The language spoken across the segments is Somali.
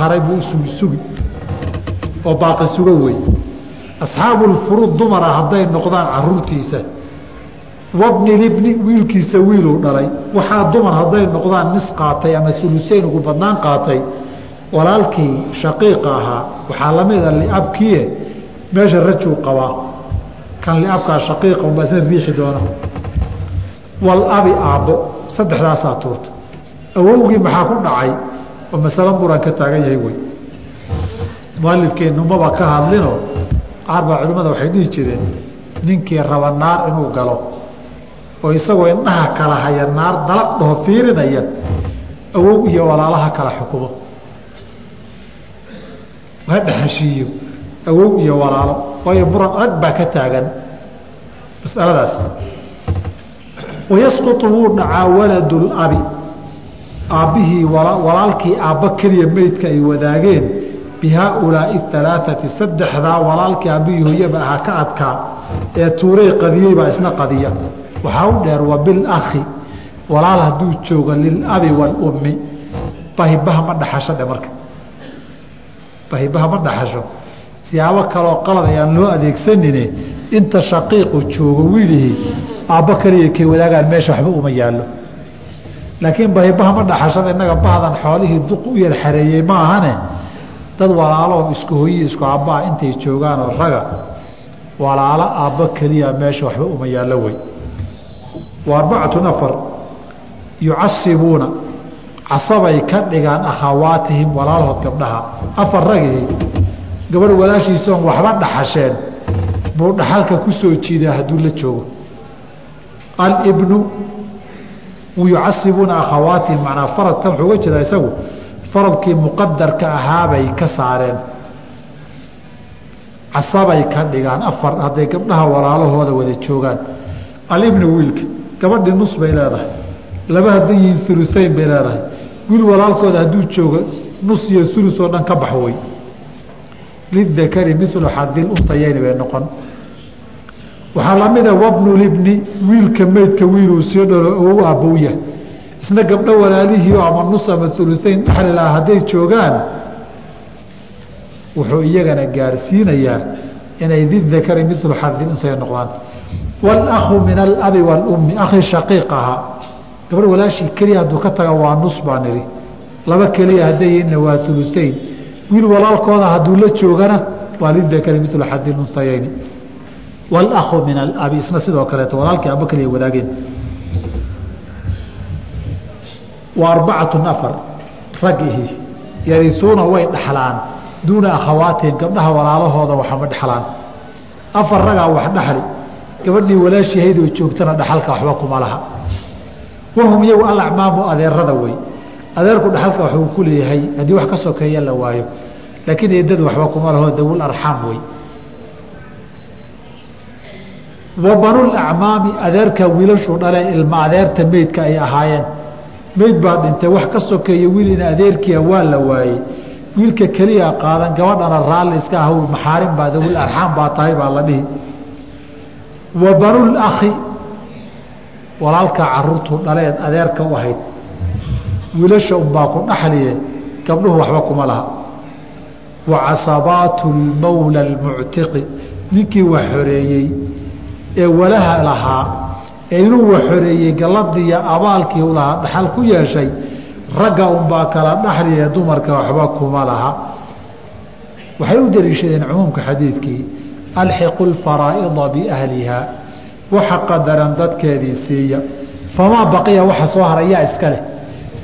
haray buu sugi oo baaqi suga wey asxaabulfuruud dumara hadday noqdaan caruurtiisa. Wabni libni wiilkiisa wiiluu dhalay. Waxaa dumar hadday noqdaan nis qaatay ama uluseyn ugu badnaan qaatay. Walaalkii shaqiiqa ahaa. Waxaa lamida liabkie meesha rajuu qabaa kan liabkaa shaqiiqa unbaa isna riixi doona. Walabi aabbo. Saddexdaasaa tuurta. Awowgii maxaa ku dhacay oo masalo muran ka taagan yahay wey mualifkeennu maba ka hadlinoo qaar baa culimmada waxay dhihi jireen ninkii raba naar inuu galo oo isagoo indhaha kala haya naar dalaq dhaho fiirinaya awow iyo walaalaha kala xukumo. Ha dhexeshiiyo awow iyo walaalo waayo muran adag baa ka taagan masaladaas. Wayasqutu wuu dhacaa waladulabi aabbihii walaalkii aabba keliya meydka ay wadaageen bi haaulaai alaaati saddexdaa walaalkii aabbihii hooyaba ahaa ka adkaa ee tuuray qadiyey baa isna qadiya. Waxaa u dheer wa bilakhi walaal hadduu joogo lilabi waalummi bahibaha ma dhaxasho dhe marka. Bahibaha ma dhaxasho. Siyaabo kaloo qalad ayaan loo adeegsanine inta shaqiiqu joogo wiilihii aabbo keliya kay wadaagaan meesha waxba uma yaallo laakiin bahibaha ma dhaxashada innaga bahdan xoolihii duq u yar xareeyey ma ahane? Dad walaaloo isku hoyiyi isku aabbaha intay joogaanoo raga. Walaalo aabbo keliya meesha waxba uma yaallo wey. Wa arbacatu nafar. Yucasibuuna. Casabay ka dhigaan akhawaatihim walaalahood gabdhaha. Afar ragii. Gabadh walaashiisoon waxba dhaxasheen. Buu dhaxalka ku soo jiidaa hadduu la joogo. Alibnu yucasibuuna akhawaatihim macnaa faradkan wuxuu uga jeedaa isagu faradkii muqadarka ahaabay ka saareen. Casabay ka dhigaan afar hadday gabdhaha walaalahooda wada joogaan. Alibnu wiilka gabadhii nus bay leedahay laba hadday yihiin uluseyn bay leedahay. Wiil walaalkooda hadduu joogo nus iyo ulu oo dhan ka bax wey lidakari milu xadil untayeyni bay noqon waxaa lamida wabnulibni wiilka meydka wiiluu sii dhalo oo u aabowya isna gabdho walaalihiio ama nus ama ulusayn dhaxlil hadday joogaan wuxuu iyagana gaarsiinayaa inay didakari milu xadiunsay noqdaan. Walahu min alabi wاlummi akhi shaqiiq ahaa gabadh walaashii keliya hadduu ka taga waa nus baa nidhi. Laba keliya hadday waa ulusayn wiil walaalkooda hadduu la joogana waa lidakari milu xadiunsayayni wاlأhu min alabi isna sidoo kaleeto walaalkii aba keliya wadaageen wa arbacatu afar ragihii yarisuuna way dhaxlaan duuna akhawaatihim gabdhaha walaalahooda waxama dhexlaan afar ragaa wax dhexli gabadhii walaashii haydoo joogtana dhaxalka waxba kuma laha wahum iyagu alacmaamu adeerada wey adeerku dhaxalka waxuu ku leeyahay haddii wax ka sokeeya la waayo laakiin eedadu waxba kuma laho dawul arxaam wey wa banulacmaami adeerka wiilashuu dhale ilma adeerta meydka ay ahaayeen. Meyd baa dhintay wax ka sokeeya wiil in adeerkiia waa la waayey. Wiilka keliya qaadan gabadhana raalli iska ah maxaarim baa dawul arxaam baa tahay baa la dhihi. Wa banulakhi walaalkaa caruurtuu dhaleed adeerka u ahayd. Wiilasha unbaa ku dhaxliye gabdhuhu waxba kuma laha. Wa casabaatu lmowla almuctiqi ninkii wax xoreeyey ee walaha lahaa ee inuu wax xoreeyey galladiiyo abaalkii lahaa dhaxal ku yeeshay ragga unbaa kala dhaxliye dumarka waxba kuma laha. Waxay u daliishadeen cumuumka xadiidkii alxiqu lfaraa'ida biahliha waxa qadaran dadkeedii siiya. Famaa baqiya waxa soo harayaa iska leh.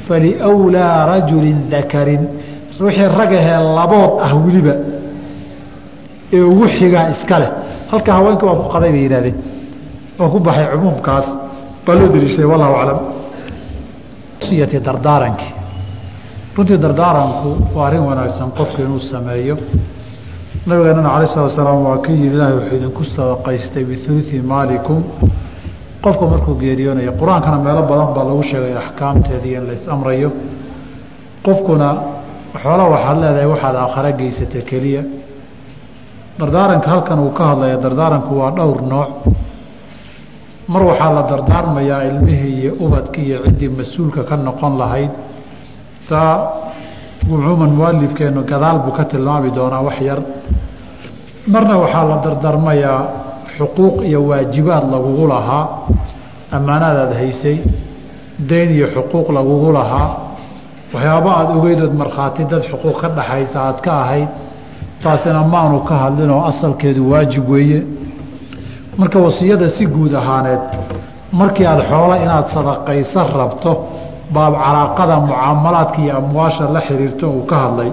Faliwlaa rajulin dakarin wixii ragahee labood ah weliba ee ugu xigaa iska leh halka haweenka waa ku qaday bay yidhahdeen oo ku baxay cumuumkaas. Baa loo daliishaday wallahu aclam. Siyati dardaarankii runtii dardaaranku waa arrin wanaagsan qofka inuu sameeyo. Nabigeenana cala slat slaam waa ka yidhi ilaahay wuxuu idinku sadaqaystay biuluثi maalikum. Qofku markuu geeriyoonayo qur'aankana meelo badan baa lagu sheegay axkaamteedii in lays amrayo. Qofkuna xoola waxaad leedahay waxaad aakhare geysata keliya dardaaranka halkan uu ka hadlaya dardaaranku waa dhowr nooc. Mar waxaa la dardaarmayaa ilmihii iyo ubadkii iyo ciddii mas'uulka ka noqon lahayd. Taa cumuuman mualifkeenu gadaal buu ka tilmaami doonaa wax yar. Marna waxaa la dardarmayaa xuquuq iyo waajibaad lagugu lahaa. Ammaanaadaad haysay dayn iyo xuquuq lagugu lahaa. Waxyaaba aada ogeydood markhaati dad xuquuq ka dhaxaysa aad ka ahayd taasina maanu ka hadlinoo asalkeedu waajib weeye. Marka wasiyada si guud ahaaneed markii aada xoolo inaad sadaqaysa rabto baab calaaqada mucaamalaadka iyo amwaasha la xiriirto uu ka hadlay.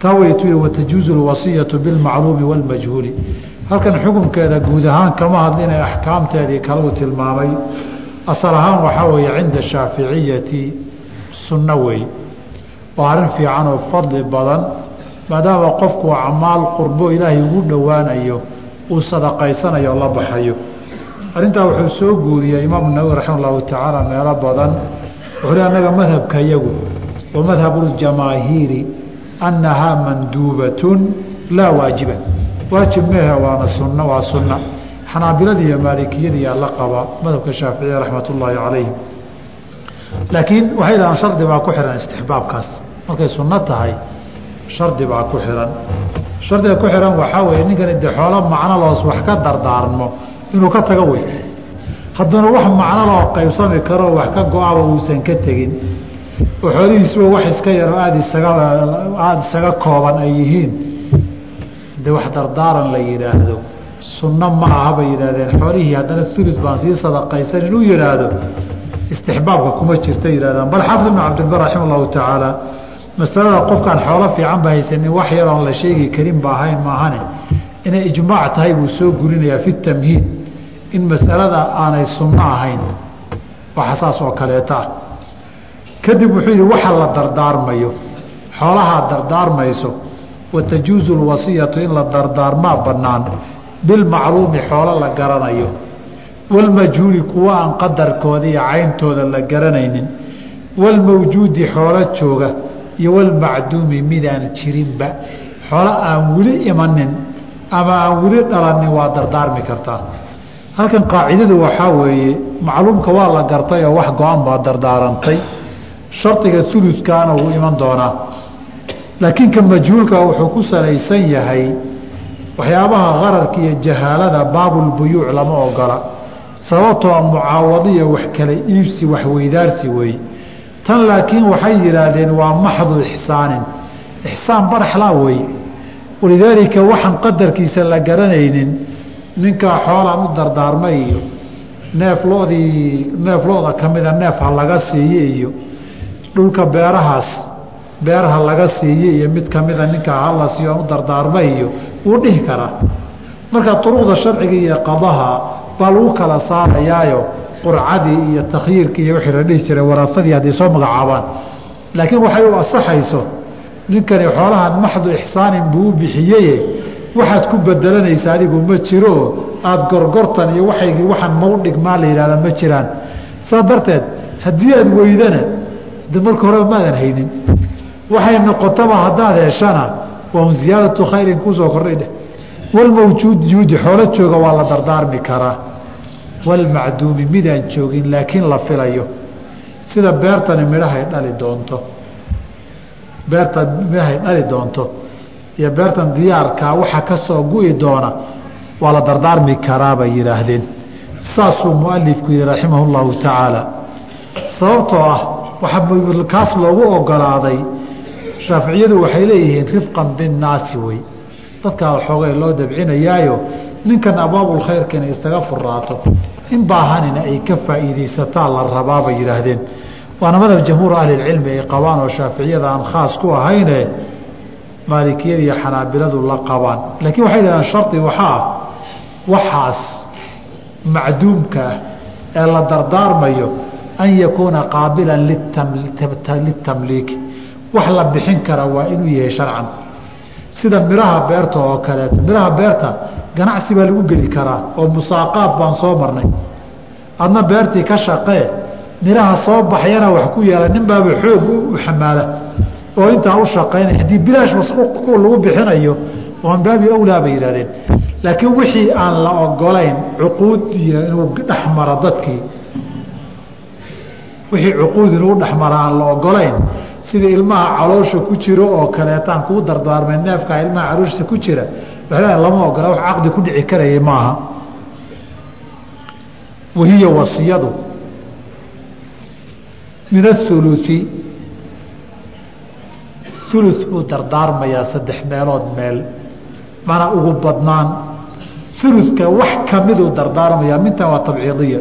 Taa waytu watajuuzu lwasiyatu bilmacluumi wاlmajhuuli halkan xukunkeeda guud ahaan kama hadlinay axkaamteedii kale uu tilmaamay. Asal ahaan waxaa weeye cinda shaaficiyati sunno weey. Waa arrin fiican oo fadli badan maadaama qofku acmaal qurbo ilaahay ugu dhowaanayo uu sadaqaysanayo la baxayo. Arrintaa wuxuu soo guuriyey imaamu nawowi raxima allahu tacaala meelo badan. Wuxuu le annaga madhabka yagu wa madhabu ljamaahiiri annahaa manduubatun laa waajiba. Waajib mehe waana sunno waa sunna. Xanaabiladii iyo maalikiyadii yaa la qabaa madhabka shaaficiya raxmat ullaahi calayhim laakiin waxay dhahaan shardi baa ku xihan istixbaabkaas. Markay sunno tahay shardi baa ku xihan shardiga ku xihan waxaa weeye ninkani de xoolo macno loos wax ka dardaarmo inuu ka tago wey hadduuna wax macno loo qaybsami karo wax ka go-aba uusan ka tegin. Oo xoolihiisuba wax iska yaroo aada isaga aada isaga kooban ay yihiin. De wax dardaaran la yidhaahdo sunno ma aha bay yidhahdeen xoolihii haddana ulus baan sii sadaqaysan inuu yidhaahdo istixbaabka kuma jirta yidhahdaan bal xaafid ibnu cabdilbar raxima allahu tacaala masalada qofkaan xoolo fiican ba haysanin wax yaroon la sheegi karin ba ahayn maahane. Inay ijmaac tahay buu soo gurinayaa fi tamhiid in masalada aanay sunno ahayn. Waxa saas oo kaleeta. Ah kadib wuxuu yidhi waxa la dardaarmayo. Xoolahaa dardaarmayso. Wa tajuuzu lwasiyatu in la dardaarmaa bannaan. Bilmacluumi xoolo la garanayo. Walmajhuuli kuwa aan qadarkooda iyo cayntooda la garanaynin. Walmawjuudi xoolo jooga iyo walmacduumi midaan jirinba xoolo aan weli imanin ama aan weli dhalanin waa dardaarmi kartaa. Halkan qaacidadu waxaa weeye macluumka waa la gartay oo wax go-an baa dardaarantay. Shardiga uluskaana wuu iman doonaa. Laakiin ka majhuulka wuxuu ku salaysan yahay waxyaabaha qararka iyo jahaalada baabulbuyuuc lama ogola. Sababtoo mucaawadiya wax kala iibsi wax weydaarsi weeye tan laakiin waxay yidhaahdeen waa maxdu ixsaanin. Ixsaan baraxlaa weeye walidaalika waxaan qadarkiisa la garanaynin ninkaa xoolaan u dardaarmay iyo neef lodii neef lo-da ka mida neef ha laga siiye iyo dhulka beerahaas beeraha laga siiye iyo mid kamida ninkaa hala siiyo aan u dardaarmay iyo wuu dhihi karaa. Marka duruqda sharciga iyo qadaha baa lagu kala saarayaayo qurcadii iyo takhyiirkii iyo wixii la dhihi jiray waraasadii hadday soo magacaabaan. Laakiin waxay u asaxayso ninkani xoolahan maxdu ixsaanin buu u bixiyeye waxaad ku bedelanaysa adigu ma jiro aada gorgortan iyo waaygii waxaan mau dhigmaa la yihahda ma jiraan. Saa darteed haddii aad weydana de marka horeba maadan haynin. Waxay noqotaba haddaad heshana waa un ziyaadatu khayrin ku soo kordhay dheh walmawjuud juudi xoolo jooga waa la dardaarmi karaa walmacduumi midaan joogin laakiin la filayo. Sida beertani midhahay dhali doonto. Beertan midhahay dhali doonto. Iyo beertan diyaarkaa waxa ka soo gu'i doona waa la dardaarmi karaa bay yidhaahdeen. Saasuu mualifku yihi raximah llahu tacaala. Sababtoo ah waxaa kaas loogu ogolaaday shaaficiyadu waxay leeyihiin rifqan binnaasi wey. Dadkaa xoogay loo dabcinayaayo ninkan abaabulkhayrkina isaga furaato in baahanina ay ka faa'iidaysataa la rabaa bay yidhaahdeen. Waana madhab jamhuur ahlilcilmi ay qabaan oo shaaficiyada aan khaas ku ahayne maalikiyada iyo xanaabiladu la qabaan. Laakiin waxay dhahdeen shardi waxaa ah waxaas macduumka ah ee la dardaarmayo an yakuuna qaabilan litamliiki wax la bixin kara waa inuu yahay sharcan sida miraha beerta oo kaleeto. Miraha beerta ganacsi baa lagu geli karaa oo musaaqaad baan soo marnay. Adna beertii ka shaqee miraha soo baxyana wax ku yeela nin baaba xoog u xamaala. Oo intaa u shaqaynaya haddii bilaash lagu bixinayo waan baabi awlaa bay yidhahdeen laakiin wixii aan la ogolayn cuquud iyo inuu dhexmaro dadkii wixii cuquud inuu dhexmaro aan la ogolayn sida ilmaha caloosha ku jiro oo kaleetaan kuu dardaarmay neefkaa ilmaha calooshiisa ku jira waxaa lama ogola wax caqdi ku dhici karaya maaha. Wahiya wasiyadu min athuluثi ulu buu dardaarmayaa saddex meelood meel mana ugu badnaan. Uluka wax kamiduu dardaarmayaa mintan waa tabciidiya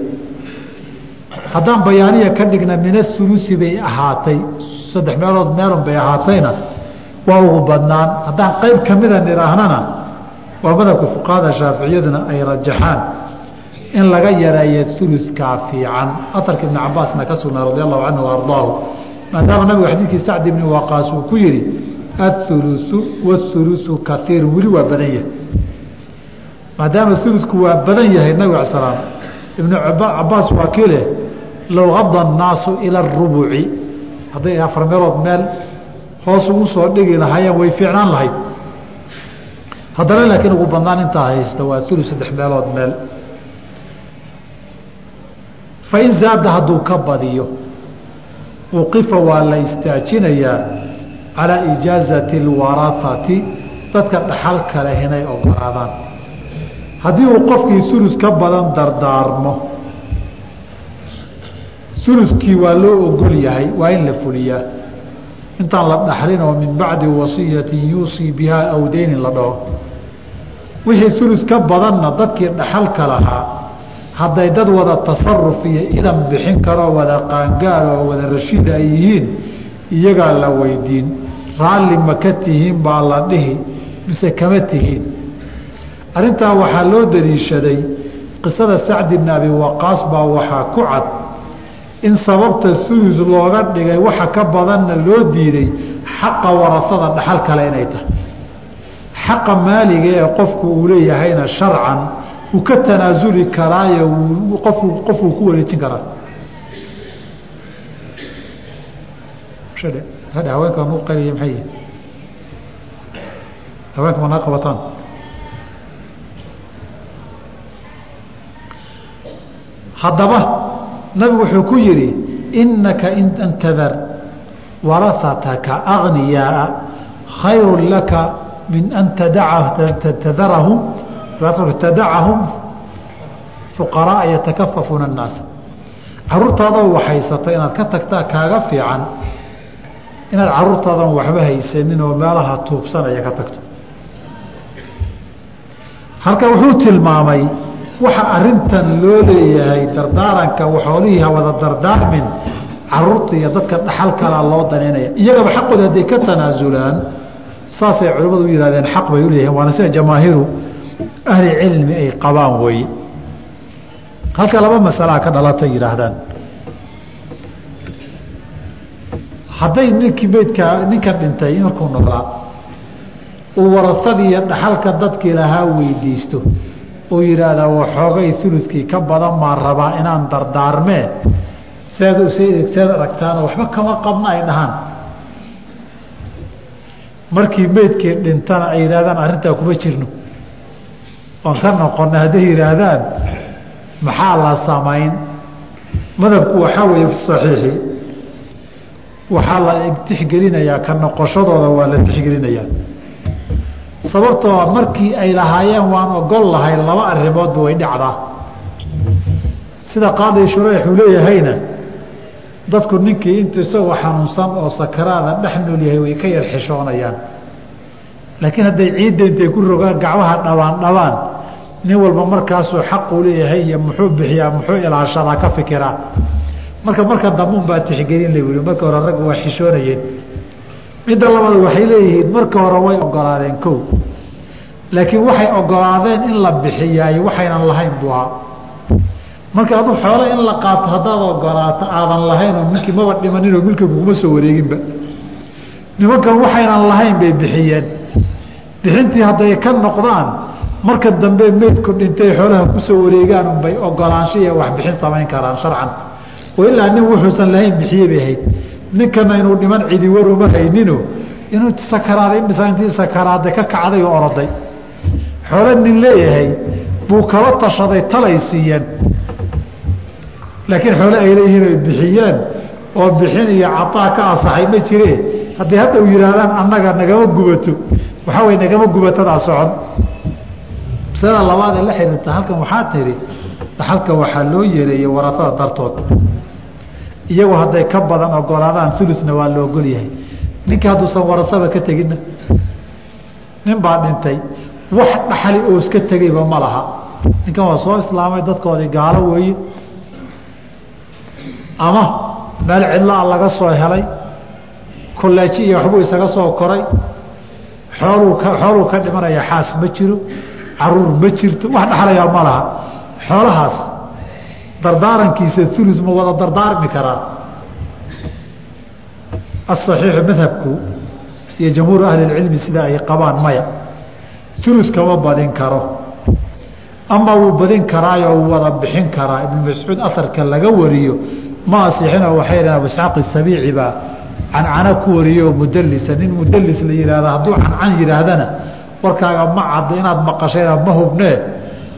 haddaan bayaaniya ka dhigna min aulusi bay ahaatay saddex meelood meelon bay ahaatayna waa ugu badnaan. Haddaan qayb ka mida nidhaahnana waa madabka fuqahada shaaficiyaduna ay rajaxaan in laga yareeyo ulukaa fiican. Aarka ibni cabaasna ka sugnaa radi allahu canhu ardaahu maadaama nabigu xadiidkii sacdi ibni waqaas uu ku yihi aulusu waulusu kaiir weli waa badan yahay. Maadaama uludku waa badan yahay nabig al slaam ibnu cabaas waa kileh low ada الnaasu ilى اrubuci hadday afar meelood meel hoos ugu soo dhigi lahaayeen way fiicnaan lahayd haddana laakiin ugu badnaan intaa haysta waa ulu saddex meelood meel fain zaada hadduu ka badiyo wuqifa waa la istaajinayaa calaa ijaazati اlwarahati dadka dhaxalka leh inay ogolaadaan haddii uu qofkii ulus ka badan dardaarmo ulukii waa loo ogol yahay waa in la fuliyaa. Intaan la dhaxlin oo min bacdi wasiyatin yuusii bihaa aw deynin la dhaho. Wixii ulus ka badanna dadkii dhaxalka lahaa hadday dad wada tasaruf iyo idan bixin karoo wada qaangaar oo wada rashiida ay yihiin iyagaa la weydiin. Raalli ma ka tihiin baa la dhihi mise kama tihiin. Arrintaa waxaa loo daliishaday qisada sacdi bni abi waqaas baa waxaa ku cad in sababta ulus looga dhigay waxa ka badanna loo diiday xaqa warasada dhaxal kale inay tahay. Xaqa maaliga ee qofku uu leeyahayna sharcan uu ka tanaasuli karaayo qofuu ku wareejin karaa. Haddaba nabigu wuxuu ku yidhi inaka in antadar warahataka agniyaaa khayru laka min an tadacahum fuqaraaa yatakafafuuna annaasa caruurtaadoo waxhaysata inaad ka tagtaa kaaga fiican inaad caruurtaadan waxba haysanin oo meelaha tuugsanaya ka tagto. Halka wuxuu tilmaamay waxa arintan loo leeyahay dardaaranka xoolihii hawada dardaarmin carruurta iyo dadka dhaxal kalaa loo danaynaya iyagaba xaqooda hadday ka tanaasulaan saasay culimmadu u yihahdeen xaq bay uleeyihiin waana sida jamaahiiru ahli cilmi ay qabaan weeye halka laba masalaa ka dhalata yidhaahdaan hadday ninkii meydka ninkan dhintay markuu noolaa uu warasadii iyo dhaxalka dadkii lahaa weydiisto uu yidhaahdaa waxoogay uludkii ka badan maan rabaa inaan dardaarmee seed aragtaanoo waxba kama qabna ay dhahaan. Markii meydkii dhintana ay yidhahdaan arrintaa kuma jirno. Oon ka noqona hadday yidhaahdaan maxaa la samayn madhabku waxaa weeye saxiixi. Waxaa la tixgelinayaa ka noqoshadooda waa la tixgelinayaa sababtoo markii ay lahaayeen waan ogol lahay laba arrimoodba way dhacdaa sida qaadi shureyx uu leeyahayna dadku ninkii intuu isagoo xanuunsan oo sakaraada dhex nool yahay way ka yar xishoonayaan. Laakiin hadday ciidda intay ku rogaan gacmaha dhabaan dhabaan nin walba markaasuu xaquu leeyahay iyo muxuu bixiyaa muxuu ilaashadaa ka fikiraa marka marka dambuun baa tixgelin la yii marka hore raggu waa xishoonayeen midda labaad waxay leeyihiin marka hore way ogolaadeen kow. Laakiin waxay ogolaadeen in la bixiyaay waxaynan lahayn buu marka adu xoole in la qaato haddaad ogolaato aadan lahaynoo ninkii maba dhimaninoo milka kuguma soo wareeginba. Nimankan waxaynan lahayn bay bixiyeen. Bixintii hadday ka noqdaan marka dambe meydku dhintay xoolaha ku soo wareegaan unbay ogolaansho iyo waxbixin samayn karaan sharcan. Oo ilaa nin wuxuusan lahayn bixiye bay ahayd ninkana inuu dhiman cidi war uma haynino inuu sakaraaday imisa intii sakaraaday ka kacday oo oroday xoolo nin leeyahay buu kala tashaday talay siiyeen. Laakiin xoole ay leeyihiin ay bixiyeen. Oo bixin iyo cataa ka asaxay ma jire. Hadday haddaw yihaahdaan annaga nagama gubato. Waxaa wey nagama gubatadaa socon. Masalada labaad ee la xiriirta halkan waxaa tiri dhaxalka waxaa loo yeereeyey waratada dartood iyagu hadday ka badan ogolaadaan uluna waa la ogol yahay. Ninka hadduusan warasaba ka teginna nin baa dhintay wax dhaxali oo iska tegeyba ma laha. Ninkan waa soo islaamay dadkoodii gaalo weeye. Ama meel cidlaa laga soo helay kolleeji iyo waxbuu isaga soo koray. Xooluu ka xooluu ka dhimanaya xaas ma jiro carruur ma jirto wax dhaxlayaa ma laha. Xoolahaas dardaarankiisa ulu ma wada dardaarmi karaa? Asaxiixu madhabku iyo jamhuuru ahli lcilmi sida ay qabaan maya ulu kama badin karo. Ama wuu badin karaayoo wuu wada bixin karaa. Ibnu mascuud aarka laga wariyo ma asixinoo waxay dhaheen abu isxaaq isabiici baa cancana ku wariyo mudalisa nin mudalis la yihahda hadduu cancan yihaahdana warkaaga ma cadda inaad maqashayna ma hubnee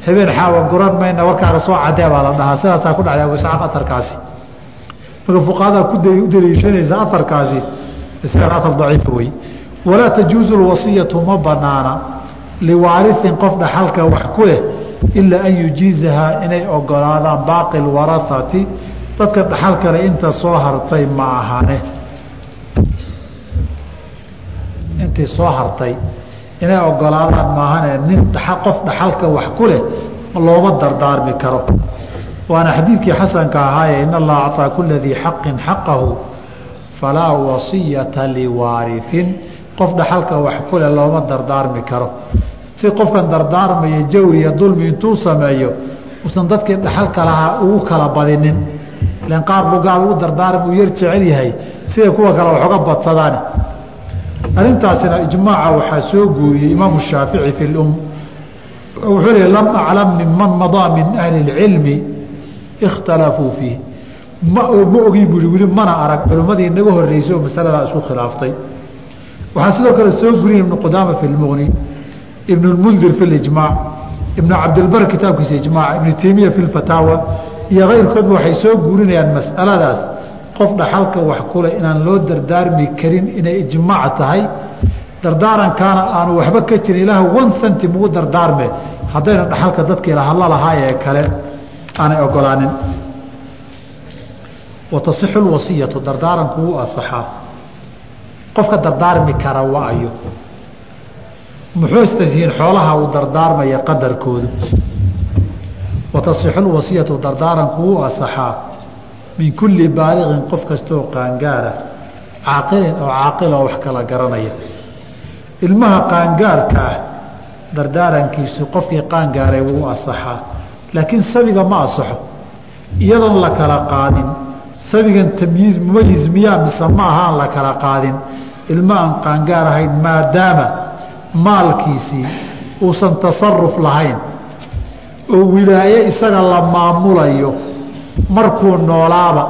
habeen xaawa guran mayna warkaaga soo cadee baa la dhahaa. Sidaasaa ku dhacday abu isxaaq aarkaasi marka fuqahada ku daliishanaysa aarkaasi isagan aar daciifa wey walaa tajuuzu lwasiyatu ma banaana liwaariin qof dhaxalka wax ku leh ilaa an yujiizahaa inay ogolaadaan baaqi lwaraati dadka dhaxal inta soo hartay ma ahane. Intii soo hartay inay ogolaadaan maahane nin qof dhaxalka wax ku leh looma dardaarmi karo. Waana xadiidkii xasanka ahaaye in allaha acطaa kula dii xaqin xaqahu falaa wasiyata liwaariin qof dhaxalka wax ku looma dardaarmi karo. Si qofkan dardaarmaya jawri iyo dulmi intuu sameeyo uusan dadkii dhaxalka lahaa ugu kala badinin. Ilan qaar buu gaal dardaarmi uu yar jecel yahay siday kuwa kale wax uga badsadaan arrintaasina ijmaaca waxaa soo guuriyey imaamu shaafici fi lum. Wuxuu lehi lam aclam minman madaa min ahli اlcilmi ikhtalafuu fiih. Ma ma ogin bui weli mana arag culimmadii inaga horeysay oo masaladaa isku khilaaftay. Waxaa sidoo kale soo guriyay ibnu qudaama fi lmuqni ibn اmundir fi ijmaac ibnu cabdilbar kitaabkiisa ijmaac ibnu teymiya fi fataawa iyo keyrkoodba waxay soo guurinayaan masaladaas qof dhaxalka wax kule inaan loo dardaarmi karin inay ijmaac tahay dardaarankaana aanu waxba ka jirin. Ilaah one centim ugu dardaarme. Haddayna dhaxalka dadkii lahadla lahaa ee kale aanay ogolaanin. Watasixu lwasiyatu dardaaranku wuu asaxaa. Qofka dardaarmi kara waayo muxuu xoolaha uu dardaarmaya qadarkoodu watasixu lwasiyatu dardaaranku wuu asaxaa min kulli baaliqin qof kastaoo qaangaara caaqilin oo caaqil oo wax kala garanaya. Ilmaha qaangaarka ah dardaarankiisu qofkii qaangaaray wuu asaxaa laakiin sabiga ma asaxo iyadoon la kala qaadin. Sabigan tamyiiz mumayiz miyaa mise ma aha aan la kala qaadin. Ilma aan qaangaar ahayn maadaama maalkiisii uusan tasaruf lahayn oo wilaaye isaga la maamulayo markuu noolaaba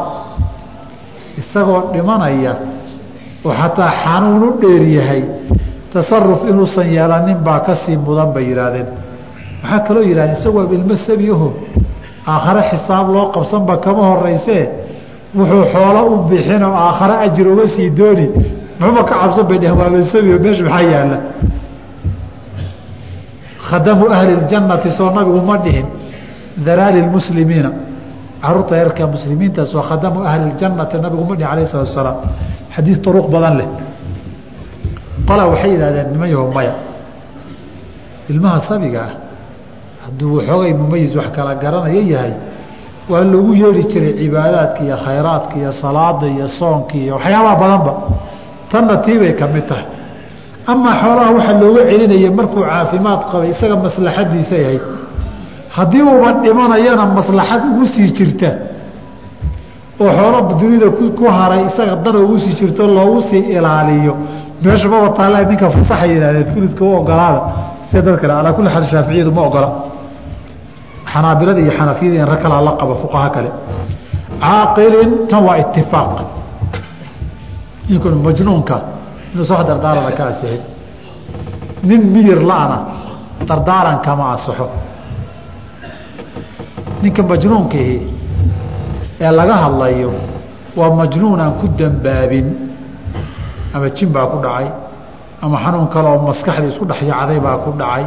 isagoo dhimanaya oo xataa xanuun u dheer yahay tasaruf inuusan yeelanin baa ka sii mudan bay yidhaahdeen. Waxaa kaloo yidhahdeen isagoo ilmo sabiaho aakhare xisaab loo qabsanba kama horeysee wuxuu xoolo u bixin oo aakhare ajir uga sii dooni muxuuba ka cabsan bay dheheen waaba sabio meesha maxaa yaalla? Khadamu ahli ljannati soo nabigu ma dhihin daraali lmuslimiina carruurta yarka muslimiintaas waa khadamu ahli ljannati nabigu ma dhihin alayh salatu asalaam xadiid turuq badan leh. Qolaa waxay yidhahdeen yaho maya. Ilmaha sabiga ah hadduu waxoogay mumayis wax kala garanaya yahay waa loogu yeeri jiray cibaadaadka iyo khayraadka iyo salaada iyo soonka iyo waxyaabaha badanba. Tanna tiibay ka mid tahay. Amaa xoolaha waxaa looga celinaya markuu caafimaad qabay isaga maslaxadiisay ahayd haddii uuba dhimanayana maslaxad ugu sii jirta oo xoola dunida ku haray isaga dana ugu sii jirto loogu sii ilaaliyo meesha ma wataala ninka fasaxa yihahdeen fuliska u ogolaada sida dad kale alaa kulli xaal shaaficiyadu ma ogola. Xanaabilada iyo xanafiyada in rag kalaa la qabo fuqaha kale. Caaqilin tan waa itifaaq ninkun majnuunka inuusa wax dardaarana ka asixin nin miyir la-na dardaaran kama asaxo ninka majnuunkihi ee laga hadlayo waa majnuun aan ku dambaabin ama jin baa ku dhacay ama xanuun kale oo maskaxdii isku dhex yacday baa ku dhacay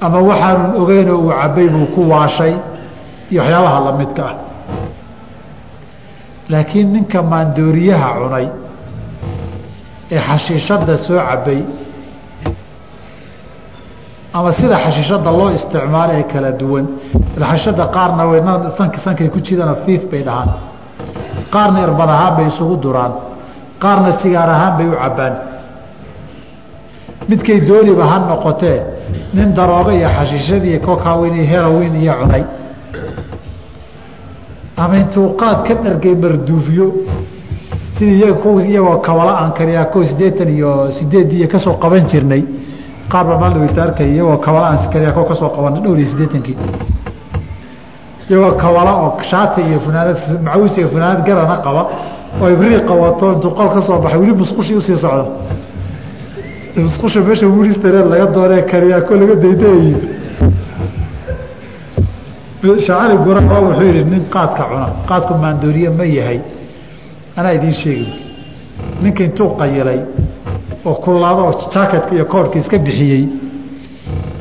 ama waxaanun ogeynoo uu cabbay buu ku waashay iyo waxyaabaha lamidka ah. Laakiin ninka maandooriyaha cunay ee xashiishadda soo cabbay ama sida xashiishadda loo isticmaalo ee kala duwan xashiishadda qaarna sankay ku jidana fiif bay dhahaan. Qaarna irbad ahaan bay isugu duraan. Qaarna sigaar ahaan bay u cabbaan. Midkay dooniba ha noqotee nin darooga iyo xashiishadii kokawin iyo herowin iyo cunay. Ama intuu qaad ka dhargay marduufiyo sidii iyagoo kabala aan kariyaa ko siddeetan iyo sideediiyo ka soo qaban jirnay qaarba maalta arkay iyagoo kabala aan kariyaa ko ka soo qabanay dhowr iyo siddeetankii. Iyagoo kabala oo shaati iyo funaanad macawis iyo funaanad garana qaba oo ibrii qabato intuu qol ka soo baxay weli musqushii u sii socda musqusha meesha wilistaree laga doonee kariyaa ko laga daydayayi shacali guraba wuxuu yihi nin qaadka cuna qaadku maandooriye ma yahay. Anaa idiin sheegi ninka intuu qayilay oo kullaado oo jaaketka iyo koorhka iska bixiyey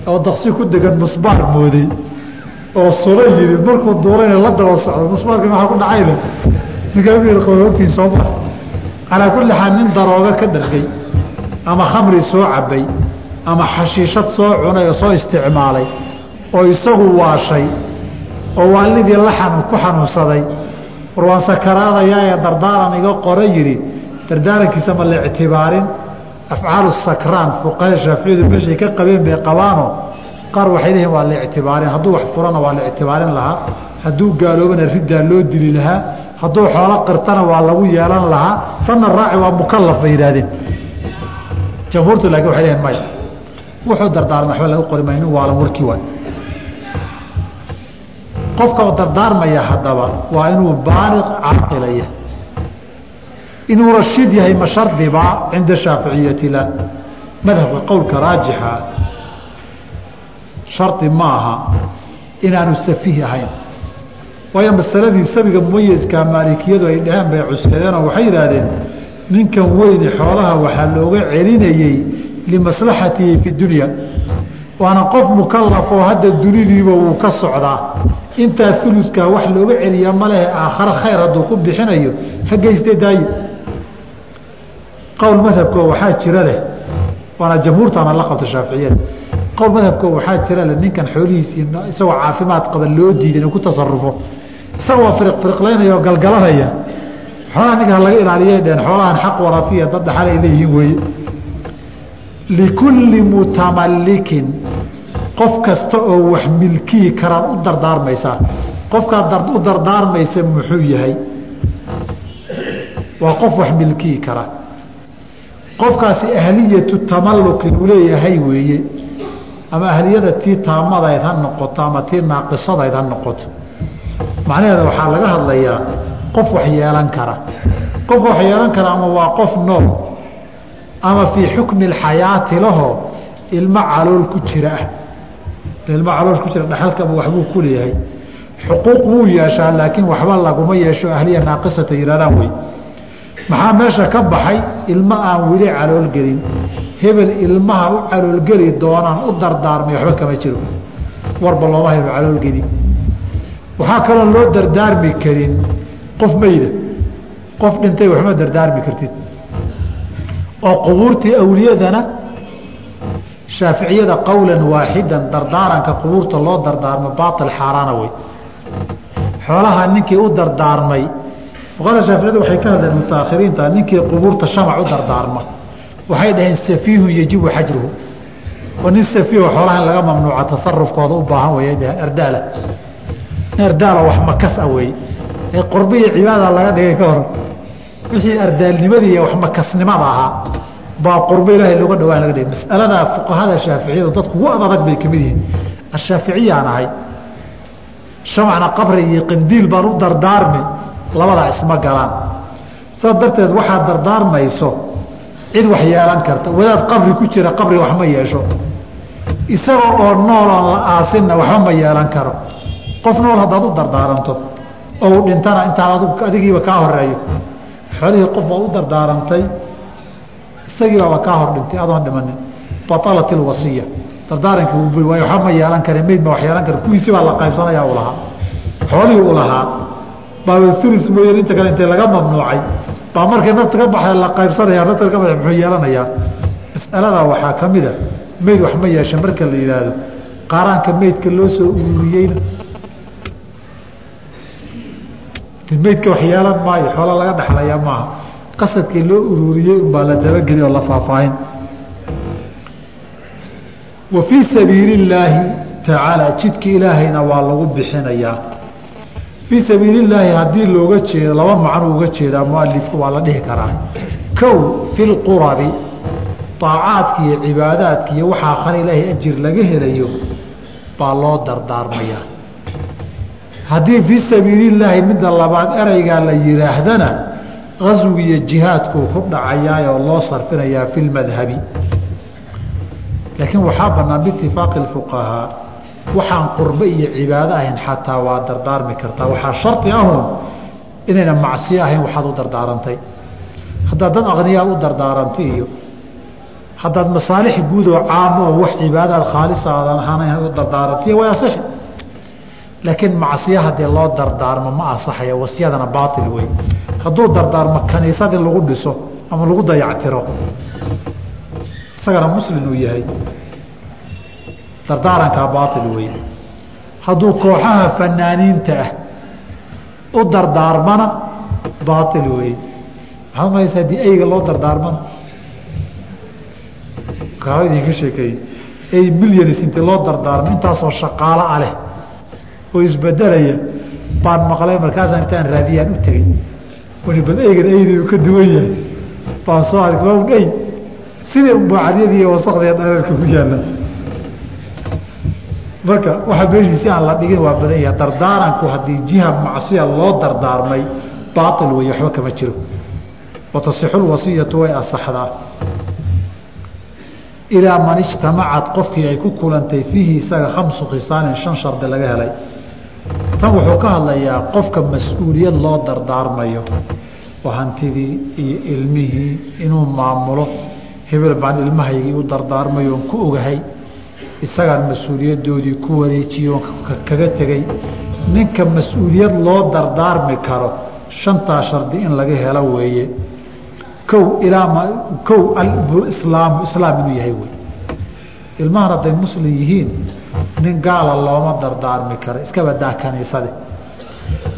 oo daqsi ku degan musbaar mooday oo sula yiri markuu duulayna la daba socdo musbaarkii maxaa ku dhacayna ninkaogtiin sooma calaa kulli xaal nin darooga ka dhargay ama khamri soo cabbay ama xashiishad soo cunay oo soo isticmaalay oo isagu waashay oo waalidii la ku xanuunsaday war sakaraadayaa ee dardaaran iga qora yidhi dardaarankiisa ma la ictibaarin afcaalu sakraan fuqahada shaaficiyadu meeshay ka qabeen bay qabaano qaar waxay leeyihiin waa la ictibaarin hadduu wax furana waa la ictibaarin lahaa hadduu gaaloobana riddaa loo dili lahaa hadduu xoolo qirtana waa lagu yeelan lahaa tanna raaci waa mukalaf bay yidhahdeen jamhuurtu laakiin waxay leeyihiin maya wuxuu dardaarma waxba laga qori maya nin waalan warkii waay qofka dardaarmaya haddaba waa inuu baaliq caaqilaya inuu rashiid yahay ma shardiba cinda shaaficiyati la madhabka qowlka raajixa shardi ma aha inaanu safiih ahayn. Waayo masaladii sabiga mumayaskaa maalikiyadu ay dhaheen bay cuskadeenoo waxay yidhaahdeen ninkan weyni xoolaha waxaa looga celinayey limaslaxatihi fi dunya. Waana qof mukalaf oo hadda dunidiiba wuu ka socdaa. Intaa uludkaa wax looga celiya malehe aakhare khayr hadduu ku bixinayo. Ha geystee daaye qowl madhabko waxaa jira leh waana jamhuurtaana la qabta shaaficiyada qowl madhabko waxaa jira leh ninkan xoolihiisii isagoo caafimaad qaba loo diiday inuu ku tasarufo isagoo firiq firiqlaynaya oo galgalanaya. Xoolaha ninka laga ilaaliyay dheen xoolahan xaq warafiya dad dhaxal ay leeyihiin weeye. Likulli mutamalikin qof kasta oo wax milkii karaad u dardaarmaysaa qofkaad u dardaarmaysa muxuu yahay? Waa qof wax milkii kara qofkaasi ahliyatu tamallukin uu leeyahay weeye ama ahliyada tii taamadayd ha noqoto ama tii naaqisadayd ha noqoto. Macnaheeda waxaa laga hadlayaa qof wax yeelan kara. Qofka wax yeelan kara ama waa qof nool ama fii xukmi alxayaati lahoo ilmo calool ku jira. Ah ilmo calool ku jira dhaxalkaba waxbuu ku leeyahay. Xuquuq wuu yeeshaa laakiin waxba laguma yeesho ahliya naaqisata yidhahdaan wey maxaa meesha ka baxay ilmo aan weli caloolgelin hebel ilmaha u caloolgeli doonaan u dardaarmay waxba kama jiro. Warba looma hayno caloolgeli waxaa kaloo loo dardaarmi karin qof meyda qof dhintay waxma dardaarmi kartid. Oo qubuurtii awliyadana shaaficiyada qowlan waaxidan dardaaranka qubuurta loo dardaarmo baail xaaraana wey xoolaha ninkii u dardaarmay fuqahada shaaficiyada waxay ka hadleen mutaakhiriinta ninkii qubuurta shamac u dardaarma. Waxay dhaheen safiihun yajibu xajruhu. Oo nin safiiho xoolaha in laga mamnuuca tasarufkooda u baahan way dhaheen ardaala nin ardaala wax makas ah wey ee qurbi iyo cibaada laga dhigay ka hor wixii ardaalnimadii iyo wax makasnimada ahaa baa qurbo ilaahay looga dhawaan laga dhigay. Masaladaa fuqahada shaaficiyadu dadku ugu adadag bay ka mid yihiin. Ashaaficiyaan ahay shamacna qabri iyo qandiil baan u dardaarmi labadaa isma galaan. Saas darteed waxaad dardaarmayso cid wax yeelan karta. Wadaad qabri ku jira qabri wax ma yeesho. Isaga oo nool oon la aasinna waxba ma yeelan karo. Qof nool haddaad u dardaaranto oo uu dhintana intaan adigiiba kaa horeeyo xoolihii qof waa u dardaarantay isagiibaaba kaa hor dhintay adoon dhimanin baalat ilwasiya dardaarankii waxba ma yeelan kare meyd ma wax yeelan kare kuwiisi baa la qaybsanaya u lahaa. Xoolihii uu lahaa baa ulu mooye inta kale intay laga mamnuucay. Baa markay nafta ka baxda la qaybsanaya nafta ka baxda muxuu yeelanayaa. Mas'alada waxaa ka mid a meyd wax ma yeesha marka la yidhaahdo. Qaaraanka meydka loo soo ururiyeyna. Meydka wax yeelan maayo xoola laga dhexlaya maaha. Qasadkii loo ururiyey unbaa la dabageli oo la faahfaahin. Wa fii sabiili illaahi tacaala jidka ilaahayna waa lagu bixinayaa fii sabiili illaahi haddii looga jeedo laba macno uga jeedaa mualifku waa la dhihi karaa. Kow fi lqurabi iyo cibaadaadka iyo waxaa khal ilaahay ajir laga helayo baa loo dardaarmayaa. Haddii fii sabiili illaahi midda labaad ereygaa la yidhaahdana qaswiga iyo jihaadkuu ku dhacayaa oo loo sarfinayaa fi lmadhabi laakiin waxaa bannaan biitifaaqi اfuqahaa waxaan qurbe iyo cibaado ahayn xataa waa dardaarmi kartaa. Waxaa shardi ahun inayna macsiyo ahayn waxaad u dardaarantay. Haddaad dad aqniyaad u dardaarantay iyo haddaad masaalix guud oo caamo oo wax cibaadaad khaalisa aadan ahaan u dardaarantay way asixi laakiin macsiyo haddii loo dardaarmo ma asaxaya wasiyadana baail wey hadduu dardaarmo kaniisad lagu dhiso ama lagu dayactiro isagana muslin uu yahay dardaarankaa baail wey hadduu kooxaha fanaaniinta ah u dardaarmana baail wey maxaad malaysa haddii eyga loo dardaarmana? Kaa idinka sheekeeyey. Ey milyanis intii loo dardaarmo intaasoo shaqaalo ah leh oo isbedelaya baan maqlay markaasaan intaan raadiyaan u tegey wani eygan eydi uu ka duwan yahay. Baan soo arkay ey unbaacadyadii iyo wasakdiiyo dhareerka ku yaalla marka waxa meeshiisi aan la dhigin waa badan yahay. Dardaaranku haddii jiha macsiya loo dardaarmay baail wey waxba kama jiro. Watasixu lwasiyatu way asaxdaa. Ilaa man ijtamacad qofkii ay ku kulantay fiihi isaga khamsu khisaalin shan shardi laga helay. Tan wuxuu ka hadlayaa qofka mas'uuliyad loo dardaarmayo. Oo hantidii iyo ilmihii inuu maamulo hebel baan ilmahaygii u dardaarmayoon ku ogahay isagaan mas'uuliyadoodii ku wareejiyo kaga tegey ninka mas'uuliyad loo dardaarmi karo shantaa shardi in laga helo weeye. Kow ilaa kow alislaamu islaam inuu yahay wey ilmahan hadday muslim yihiin nin gaala looma dardaarmi karo iska badaa kaniisade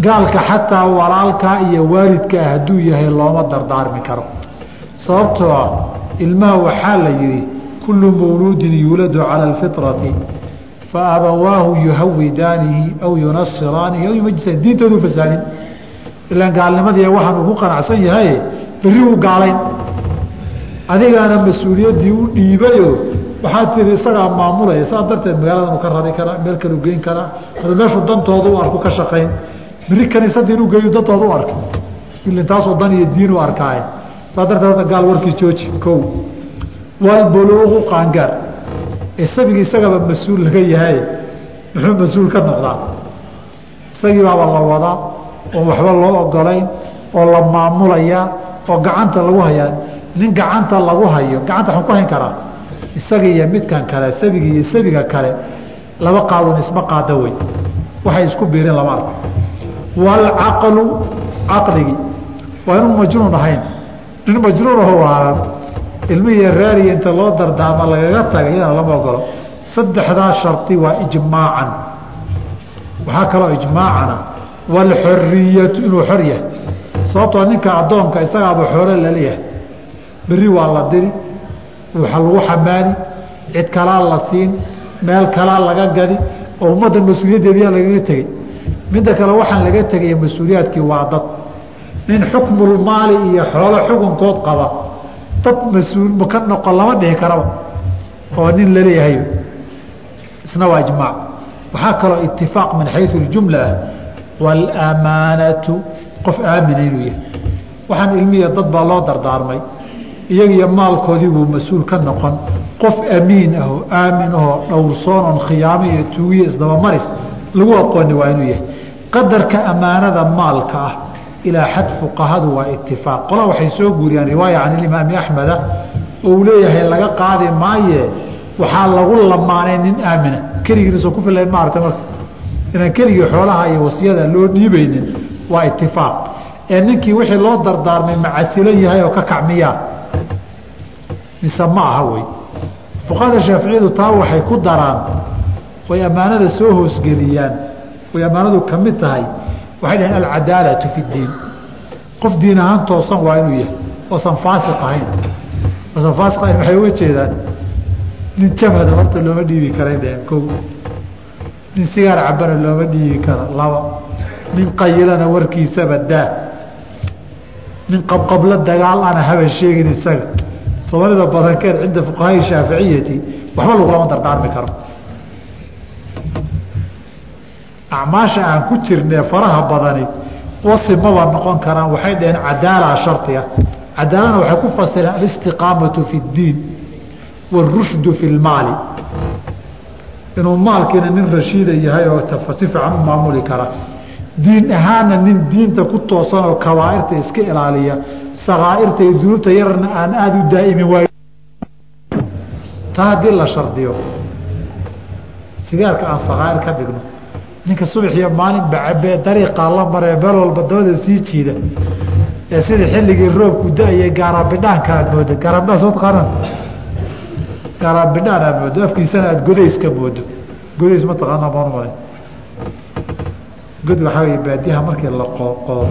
gaalka xataa walaalkaa iyo waalidkaa hadduu yahay looma dardaarmi karo. Sababtoo ah ilmaha waxaa la yidhi kullu mawluudin yuuladu cala alfitrati fa abawaahu yuhawidaanihi aw yunasiraanihi aw yumajisaan diintoodu fasaadin ilaan gaalnimadii waxaan ugu qanacsan yahay berri uu gaalayn. Adigaana mas'uuliyaddii u dhiibayo waxaad tiri isagaa maamulaya saa darteed magaaladan ka rari karaa meel kalu geyn karaa hada meeshuu dantooda u arku ka shaqayn. Beri kaniisadii inuu geeyo dantooda u arka. Taasoo dan iyo diin u arkaaye saa darteed hadda gaal warkii jooji kow walbuluuqu qaangaar. Isagii isagaba mas'uul laga yahay muxuu mas'uul ka noqdaa? Isagii baaba la wadaa oo waxba loo ogolayn oo la maamulayaa oo gacanta lagu hayaa. Nin gacanta lagu hayo gacanta waxaan ku hayn karaa? Isaga iyo midkan kale sabiga iyo sabiga kale laba qaawan isma qaada wey waxay isku biirin lama arko. Waalcaqlu caqligii waa inuu majnuun ahayn. Nin majnuun aho waalan ilmihii raariya inta loo dardaama lagaga taga iyadana lama ogolo saddexdaa shardi waa ijmaacan. Waxaa kaloo ijmaacana waalxoriyatu inuu xor yahay. Sababtoo ninka addoonka isagaaba xoolo la leeyahay berri waa la diri waxa lagu xamaani cid kalaa la siin meel kalaa laga gadi oo ummadda mas'uuliyaddeediyaa lagaga tegey. Midda kale waxaan laga tegaya mas'uuliyaadkii waa dad. Nin xukmulmaali iyo xoolo xukunkood qaba dad mas'uul maka noqon lama dhihi karaba oo nin la leeyahay isna waa ijmaac. Waxaa kaloo itifaaq min xayu اljumla ah. Wاlamaanatu qof aamina inuu yahay. Waxaan ilmiya dad baa loo dardaarmay. Iyagiyo maalkoodii buu mas'uul ka noqon. Qof amiin ahoo aamin ahoo dhowrsoon oon khiyaamo iyo tuugiyo isdabamaris lagu aqooni waa inuu yahay. Qadarka ammaanada maalka ah ilaa xad fuqahadu waa itifaaq qola waxay soo guuriyaan riwaaya can ilimaami axmeda oo uu leeyahay laga qaadi maaye waxaa lagu lamaanay nin aamina. Keligiinisoo ku filayn maarata marka. Inaan keligii xoolaha iyo wasiyada loo dhiibaynin waa itifaaq ee ninkii wixii loo dardaarmay macasilan yahay oo ka kacmiyaa mise ma aha wey. Fuqahada shaaficiyadu taa waxay ku daraan way ammaanada soo hoosgeliyaan way ammaanadu ka mid tahay waxay dhaheen alcadaalatu fi ddiin. Qof diin ahaan toosan waa inuu yahay oosan faasiq ahayn. Oosan faasiq ahayn waxay uga jeedaan nin jamhada horta looma dhiibi karay dheheen ko nin sigaar cabana looma dhiibi kara laba. Nin qayilana warkiisaba daa. Nin qabqablo dagaal ana haba sheegin isaga. Soomaalida badankeed cinda fuqahaai shaaficiyati waxba lagulama dardaarmi karo acmaasha aan ku jirnee faraha badani wasi maba noqon karaan waxay dhaheen cadaala shardiga cadaalana waxay ku fasireen alistiqaamatu fi اddiin wاrushdu fi lmaali. Inuu maalkiina nin rashiida yahay oo si fiican u maamuli kara. Diin ahaana nin diinta ku toosan oo kabaairta iska ilaaliya sakaairta iyo dunuubta yararna aan aada u daa'imin waay taa haddii la shardiyo sigaarka aan sakaair ka dhigno ninka subaxiyo maalin bacabee dariiqaa la maree meel walba dabada sii jiida. Ee sida xilligii roobku da'ayay gaarabidhaanka aad moodo. Gaarabidhaan soo taqaanaa gaarabidhaan aad moodo. Afkiisana aada godays ka moodo. Godays ma taqaanaa baan umale god waxaa wey baadiyaha markii la qoqodo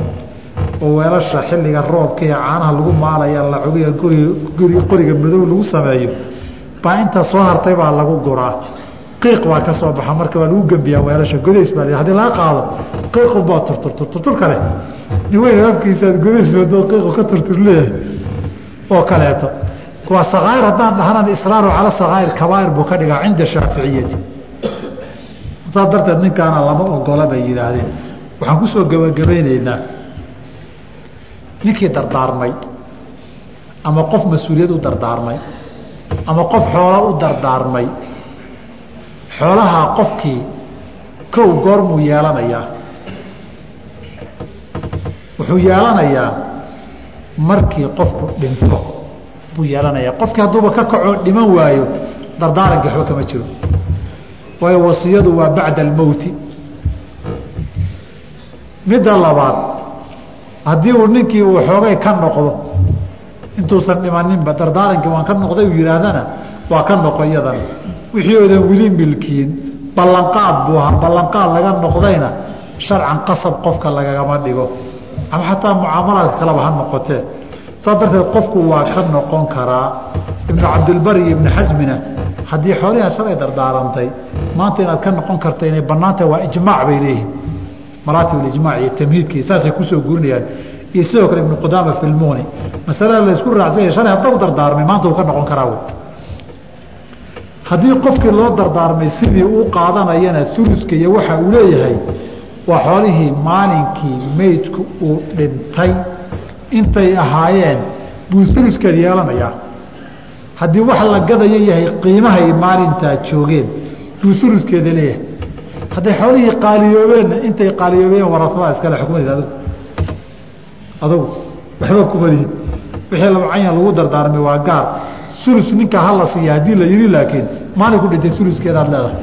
oo weelasha xilliga roobka iyo caanaha lagu maalaya lacugiya guri qoriga madow lagu sameeyo baa inta soo hartay baa lagu guraa qiiq baa ka soo baxa marka waa lagu gembiyaa weelasha godays baa haddii laga qaado qiiqu baa turturturtur kale. Nin weyn afkiisaad godays wado qiiqu ka turtur leeyahay. Oo kaleeto. Waa sakaa'ir haddaan dhahanan israaru cala sakaa'ir kabaa'ir buu ka dhigaa cinda shaaficiyati. Saas darteed ninkaana lama ogola bay yidhaahdeen. Waxaan ku soo gebagabaynaynaa ninkii dardaarmay ama qof mas'uuliyad u dardaarmay ama qof xoola u dardaarmay xoolahaa qofkii kow goormuu yeelanayaa wuxuu yeelanayaa markii qofku dhinto buu yeelanayaa qofkii hadduuba ka kacoo dhiman waayo dardaarankii waxba kama jiro. Waayo wasiyadu waa bacda almowti midda labaad haddii uu ninkii uu xoogay ka noqdo intuusan dhimaninba dardaarankii waan ka noqday uu yihaahdana waa ka noqo iyadana wixii oodan weli milkiin ballanqaad buu ahaa. Ballanqaad laga noqdayna sharcan qasab qofka lagagama dhigo. Ama xataa mucaamalaadka kaleba ha noqotee. Saas darteed qofku waa ka noqon karaa ibnu cabdilbari iyo ibnu xasmina haddii xoolihaa shalay dardaarantay maanta inaad ka noqon karta inay bannaantahay waa ijmaac bay leeyihiin maraatib ijmaac iyo tamhiidkii saasay ku soo guurinayaan iyo sidoo kale ibnu qudaama fi lmuuni masalada laysku raacsanya shalay hadda u dardaarmay maanta uu ka noqon karaa haddii qofkii loo dardaarmay sidii uu qaadanayana uluska iyo waxa uu leeyahay waa xoolihii maalinkii meydku uu dhintay. Intay ahaayeen buu uluskan yeelanayaa. Haddii wax la gadayo yahay qiimahay maalintaa joogeen buu uluskeeda leeyahay. Hadday xoolihii qaaliyoobeenna intay qaaliyoobeen warasadaa iskale xukmanaysa adigu adugu. Waxba kumalihin wixii labcanya lagu dardaarmay waa gaar ulus ninka hala siiya haddii la yidhi laakiin maalin ku dhintay uluskeedaad leedahay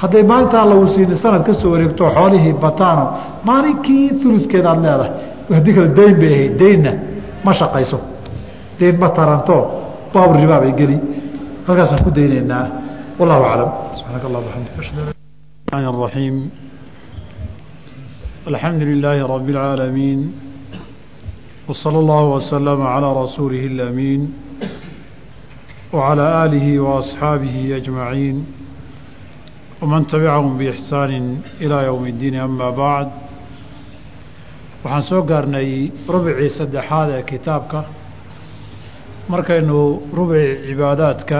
hadday maalintaa lagu siini sanad ka soo wareegto xoolihii bataano maalinkii uluskeedaad leedahay haddii kale dayn bay ahayd daynna ma shaqayso dayn ma taranto baab ribaa bay geli halkaasaan ku daynaynaa wallahu aclam subxaanaka allah bxamdik ashhadu الرحمن الرحيم الحمد لله رب العالمين وصلى الله وسلم على رسوله الأمين وعلى آله وأصحابه أجمعين ومن تبعهم بإحسان إلى يوم الدين أما بعد waxaan soo gaarnay rubcii saddexaad ee kitaabka markaynu rubci cibaadaadka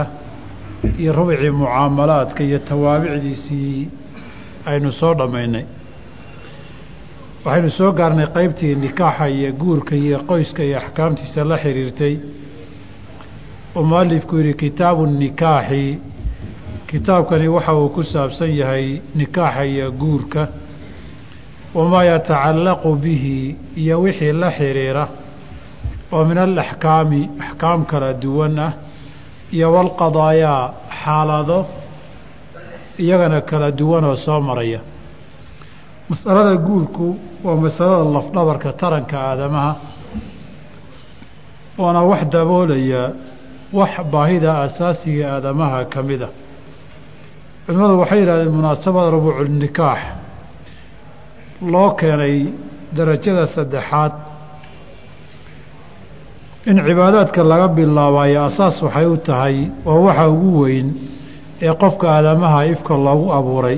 iyo rubcii mucaamalaadka iyo tawaabicdiisii aynu soo dhammaynay waxaynu soo gaarnay qaybtii nikaaxa iyo guurka iyo qoyska iyo axkaamtiisa la xiriirtay oo mualifku yidhi kitaabu nikaaxi. Kitaabkani waxa uu ku saabsan yahay nikaaxa iyo guurka wamaa yatacallaqu bihi iyo wixii la xidhiira oo min alaxkaami axkaam kala duwan ah iyo walqadaayaa xaalado iyagana kala duwan oo soo maraya. Masalada guurku waa masalada lafdhabarka taranka aadamaha waana wax daboolaya wax baahida asaasiga aadamaha ka mid a. Culimmadu waxay yidhahdeen munaasabada rubuuculnikaax loo keenay darajada saddexaad. In cibaadaadka laga bilaabayo asaas waxay u tahay waa waxa ugu weyn ee qofka aadamaha ifka loogu abuuray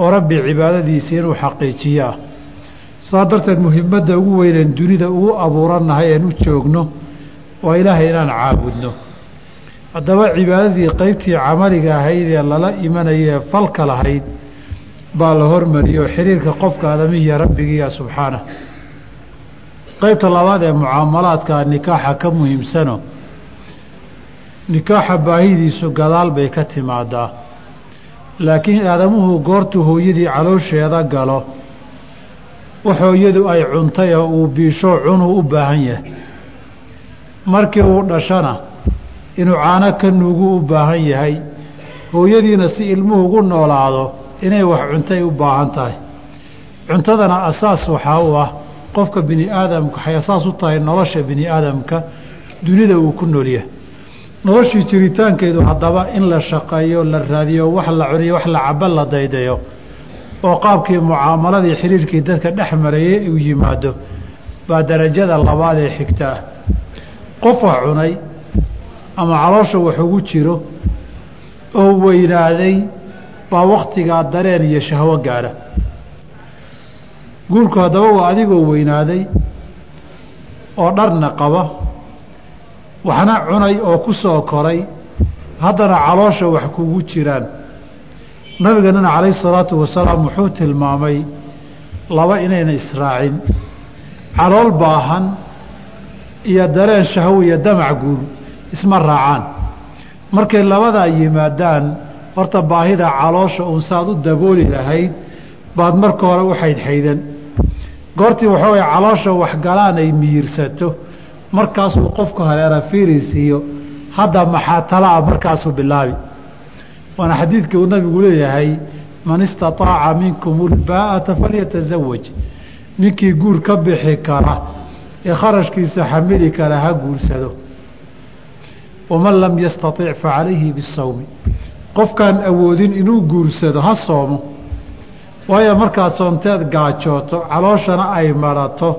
oo rabbi cibaadadiisa inuu xaqiijiyo ah saa darteed muhimadda ugu weyneen dunida ugu abuurannahay een u joogno waa ilaahay inaan caabudno. Haddaba cibaadadii qeybtii camaliga ahayd ee lala imanaya ee falka lahayd baa la hormariyey oo xiriirka qofka aadamihiiyo rabbigiiya subxaanah qeybta labaad ee mucaamalaadka nikaaxa ka muhiimsano nikaaxa baahidiisu gadaal bay ka timaadaa. Laakiin aadamuhu goortuu hooyadii caloosheeda galo wax hooyadu ay cuntay oo uu biisho cunuu u baahan yahay markii uu dhashana inuu caano ka nuugu u baahan yahay hooyadiina si ilmuhu ugu noolaado inay wax cuntay u baahan tahay. Cuntadana asaas waxaa u ah qofka bini aadamka waxay asaas u tahay nolosha bini aadamka dunida uu ku noolyahay noloshii jiritaankeedu haddaba in la shaqeeyo la raadiyo wax la cuniyo wax la cabo la daydayo oo qaabkii mucaamaladii xiriirkii dadka dhex marayay uu yimaado baa darajada labaad ee xigta ah qof wax cunay ama caloosha wax ugu jiro oo weynaaday baa wakhtigaa dareen iyo shahwo gaadha guurku haddaba waa adigoo weynaaday oo dharna qaba waxna cunay oo ku soo koray haddana caloosha wax kugu jiraan. Nabiganana calayhi salaatu wasalaam wuxuu tilmaamay laba inayna israacin calool baahan iyo dareen shahwo iyo damac guur isma raacaan. Markay labadaa yimaadaan horta baahida caloosha uun u dabooli lahayd baad marka hore u xaydxaydan goortii waxoogay caloosha waxgalaan ay miyirsato markaasuu qofku haleera fiirisiiyo hadda maxaa talaa markaasuu bilaabi. Waana xadiidka uu nabigu leeyahay man istaطaaca minkum ulbaa'ata falyatasawaj ninkii guur ka bixi kara ee kharashkiisa xamili kara ha guursado. waman lam yastaطic facalayhi bisawmi qofkaan awoodin inuu guursado ha soomo. Waayo markaad soonteed gaajooto calooshana ay marato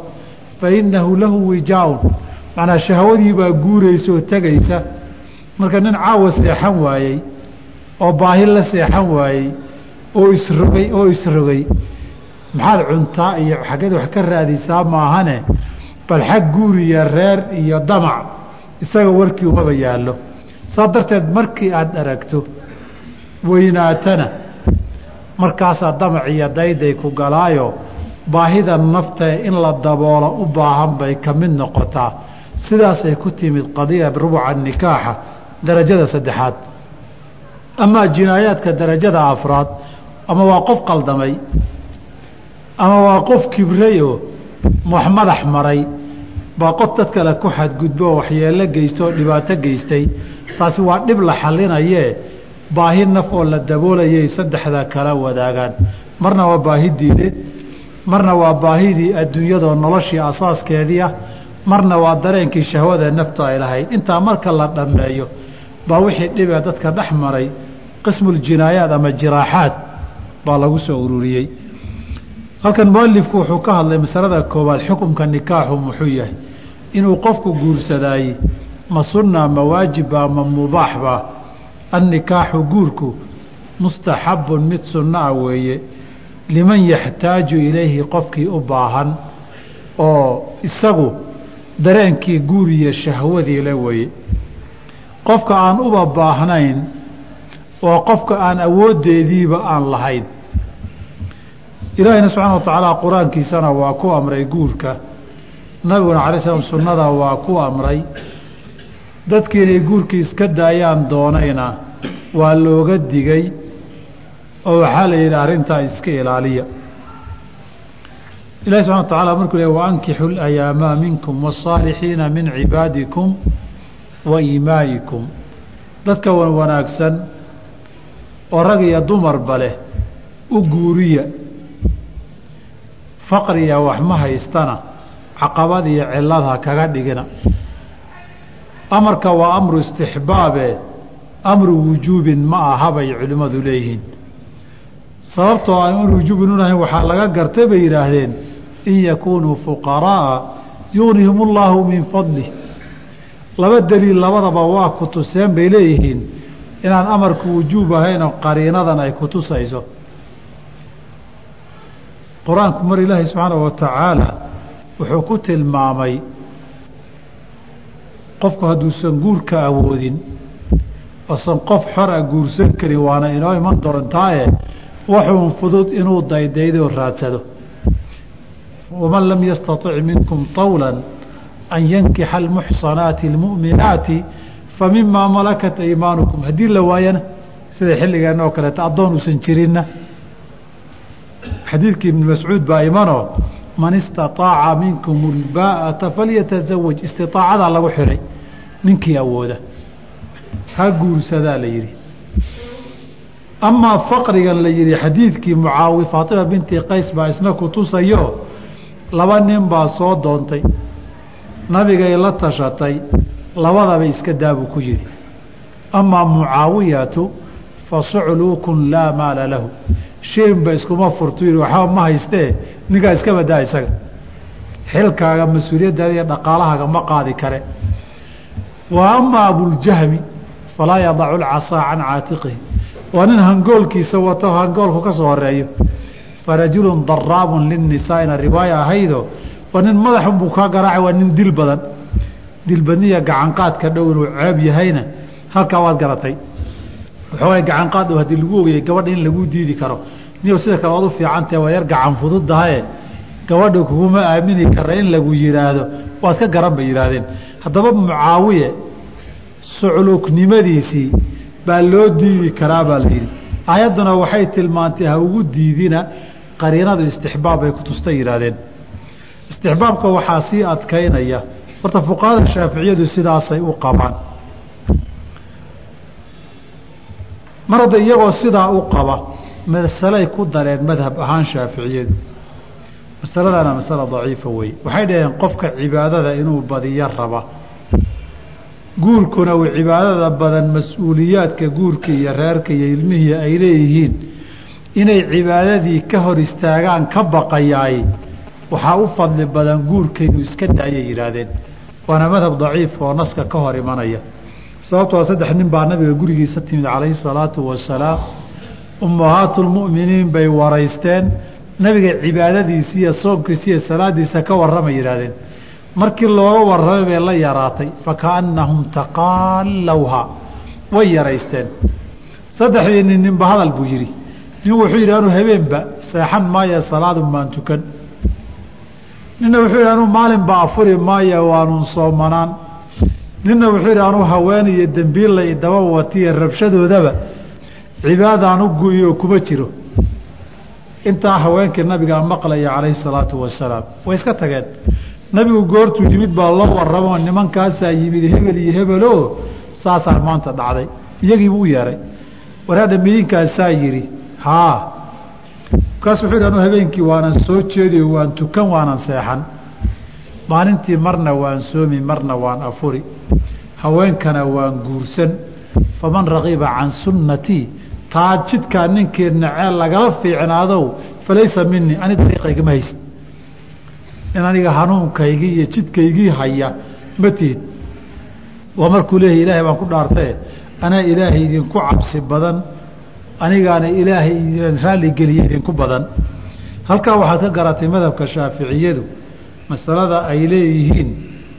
fa innahu lahu wijaaun macnaa shahwadii baa guuraysa oo tegaysa marka nin caawa seexan waayey oo baahi la seexan waayey oo isrogay oo isrogay maxaad cuntaa iyo xaggeed wax ka raadisaa maahane bal xag guur iyo reer iyo damac isaga warkii umaba yaallo. Saa darteed markii aada aragto weynaatana markaasaa damac iyo dayday ku galaayo baahida naftae in la daboolo u baahan bay ka mid noqotaa. Sidaasay ku timid qadiya rubuca nikaaxa darajada saddexaad. Amaa jinaayaadka darajada afraad ama waa qof qaldamay ama waa qof kibray oo wax madax maray baa qof dad kale ku xadgudbo oo waxyeello geysto oo dhibaato geystay. Taasi waa dhib la xalinayee baahi naf oo la daboolayay saddexda kala wadaagaan. Marna waa baahi diineed marna waa baahidii adduunyadoo noloshii asaaskeedii ah. Marna waa dareenkii shahwada naftu ay lahayd. Intaa marka la dhammeeyo baa wixii dhibee dadka dhex maray qismuljinaayaat ama jiraaxaad baa lagu soo ururiyey. Halkan mualifku wuxuu ka hadlay masalada koowaad xukumka nikaaxu muxuu yahay inuu qofku guursadaayey ma sunna ma waajibba ma mubaaxba annikaaxu guurku mustaxabun mid sunno ah weeye. Liman yaxtaaju ilayhi qofkii u baahan oo isagu dareenkii guur iyo shahwadii le weeye. Qofka aan uba baahnayn waa qofka aan awooddeediiba aan lahayn. Ilaahayna subxaana wa tacaala qur'aankiisana waa ku amray guurka nabiguna calay slam sunnada waa ku amray. Dadkii inay guurkii iska daayaan doonayna waa looga digay oo waxaa la yidhi arrintaa iska ilaaliya. Ilahi subxana wa tacala markuu le waankixu layaamaa minkum wasaalixiina min cibaadikum wa imaa'ikum dadka wan wanaagsan oo rag iyo dumarba leh u guuriya faqriya wax ma haystana caqabad iyo cilada kaga dhigina. Amarka waa amru istixbaabe amru wujuubin ma aha bay culimmadu leeyihiin. Sababtoo aan amru wujuubin unahayn waxaa laga gartay bay yidhaahdeen in yakunuu fuqaraaa yugnihim اllaahu min fadlih laba deliil labadaba waa ku tuseen bay leeyihiin inaan amarku wujuub ahaynoo qariinadan ay ku tusayso. Qur'aanku mar ilaahay subxaanahu wa tacaala wuxuu ku tilmaamay qofku hadduusan guurka awoodin oosan qof xora guursan karin waana inoo iman doontaaye waxuun fudud inuu daydaydo raadsado waman lam yastaطic minkum طawla an yankixa almuxsanaati اlmu'minaati famimaa malakat aymaanukum haddii la waayana sida xilligeenna oo kaleeta addoon uusan jirinna xadiidkii ibnu mascuud baa imanoo man istaaaca minkum ulbaata falyataزawaj istiaacadaa lagu xihay ninkii awooda. Ha guursadaa la yidhi. Amaa faqrigan la yidhi xadiidkii mucaawi faatima binti qays baa isna kutusayo laba nin baa soo doontay. Nabigay la tashatay labadaba iska daabuu ku yidhi. Amaa mucaawiyatu fa sucluukun laa maala lahu shaynba iskuma furtu yidhi waxba ma haystee ninkaa iska badaa isaga xilkaaga mas'uuliyaddaada iyo dhaqaalahaaga ma qaadi kare wa amaa abuljahmi falaa yadacu lcasaa can caatiqihi waa nin hangoolkiisa wato hangoolku ka soo horeeyo farajulun daraabun linnisaa'ina riwaaya ahaydo waa nin madaxunbuu kaa garaacay waa nin dil badan dilbadniya gacanqaadka dhow inuu ceeb yahayna halkaa waad garatay waxawaay gacanqaad dhow haddii lagu ogayay gabadha in laguu diidi karo. Niyow sida kale waad u fiicantahe waa yar gacan fududdahaye gabadha kuguma aamini kara in lagu yidhaahdo waad ka garan bay yidhaahdeen haddaba mucaawiye sucluuknimadiisii baa loo diidi karaa baa la yidhi. Aayadduna waxay tilmaantay ha ugu diidina qariinadu istixbaab bay ku tustay yidhaahdeen istixbaabka waxaa sii adkaynaya. Horta fuqahada shaaficiyadu sidaasay u qabaan mar hadda iyagoo sidaa u qaba masalay ku dareen madhab ahaan shaaficiyadu. Masaladana masala daciifa wey waxay dhaheen qofka cibaadada inuu badiyo raba. Guurkuna uu cibaadada badan mas'uuliyaadka guurka iyo reerka iyo ilmihii ay leeyihiin. Inay cibaadadii ka hor istaagaan ka baqayaay waxaa u fadli badan guurka inuu iska daayay yidhaahdeen waana madhab daciif oo naska ka hor imanaya sababtoo saddex nin baa nabiga gurigiisa timid calayhi salaatu wasalaam. Ummahaatulmu'miniin bay waraysteen. Nabiga cibaadadiisi iyo soonkiisi iyo salaadiisa ka warramay yidhahdeen markii looga warramay bay la yaraatay. Fakaannahum taqaalawha. Way yaraysteen. Saddexdii nin ninba hadal buu yidhi. Nin wuxuu yidhi anuu habeenba seexan maayo salaadun baan tukan. Ninna wuxuu yidhi anuu maalinba afuri maayo waanuun soomanaan ninna wuxuu yidhi anuu haween iyo dembiilla i daba watiyo rabshadoodaba cibaadaan u gu'iyo kuma jiro. Intaa haweenkii nabigaa maqlaya calayhi salaatu wasalaam way iska tageen. Nabigu goortuu yimid baa loo warramo nimankaasaa yimid hebel iyo hebelo saasaa maanta dhacday. Iyagiibuu u yeehay waraadha midinkaasaa yidhi haa. Markaas wuxuu yidhi anuu habeenkii waanan soo jeediyo waan tukan waanan seexan maalintii marna waan soomi marna waan afuri. Haweenkana waan guursan. Faman rakiba can sunnatii taa jidkaa ninkii nacee lagala fiicnaadow falaysa minii ani dariiqaygama haysid in aniga hanuunkaygii iyo jidkaygii haya ma tihid waa markuu leeyahy ilaahay baan ku dhaartae anaa ilaahay idinku cabsi badan anigaana ilaahay idin raalligeliye idinku badan. Halkaa waxaad ka garatay madhabka shaaficiyadu masalada ay leeyihiin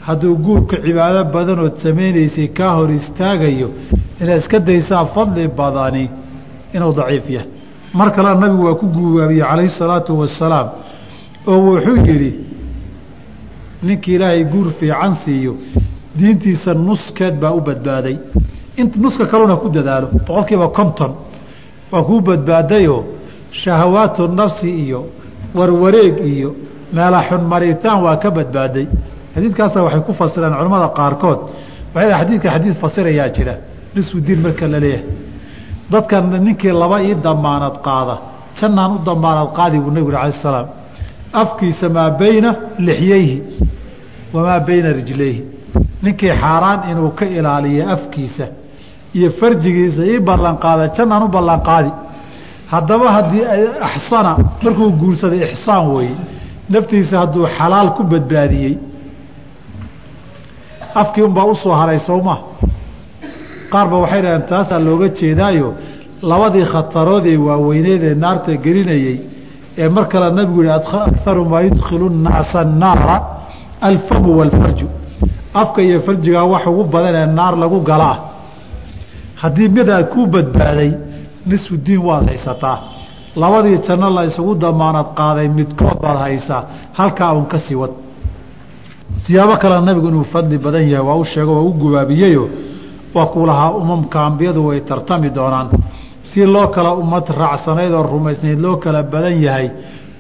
hadduu guurka cibaado badanood samaynaysay kaa hor istaagayo inaad iska daysaa fadli badani inuu daciif yahay. Mar kalena nabigu waa ku guubaabiyey calayhi salaatu wasalaam oo wuxuu yidhi ninkii ilaahay guur fiican siiyo diintiisa nuskeed baa u badbaaday. Int nuska kaluna ku dadaalo boqol kiiba konton waa kuu badbaadayoo shahawaatu nafsi iyo warwareeg iyo meela xun maritaan waa ka badbaaday. Xadiidkaasa waxay ku fasireen culimmada qaarkood. Waxay xadiidka xadiid fasirayaa jira nisfu diin marka la leeyahay. Dadkan ninkii laba ii damaanad qaada jannaan u damaanad qaadi buu nebigu alay salaam afkiisa maa bayna lixyeyhi wamaa bayna rijlayhi. Ninkii xaaraan inuu ka ilaaliyo afkiisa iyo farjigiisa ii ballanqaada jannaan u ballanqaadi haddaba haddii axsana markuu guursaday ixsaan weeye naftiisa hadduu xalaal ku badbaadiyey afkii unbaa u soo haray sowma qaarba waxay dhaheen taasaa looga jeedaayo? Labadii khataroodee waaweyneed ee naarta gelinayey ee mar kale nabigu yihi akaru maa yudkilu nnaasa annaara alfamu waalfarju afka iyo farjigaa wax ugu badan ee naar lagu galaa haddii mid aad ku badbaaday nisfu diin waad haysataa labadii janno la isugu damaanad qaaday midkood baad haysaa halkaa un ka sii wad. Siyaabo kale nabigu inuu fadli badan yahay waa u sheego waa u gubaabiyeyo waa kuu lahaa umamka ambiyadu way tartami doonaan. Si loo kala ummad raacsanayd oo rumaysnayd loo kala badan yahay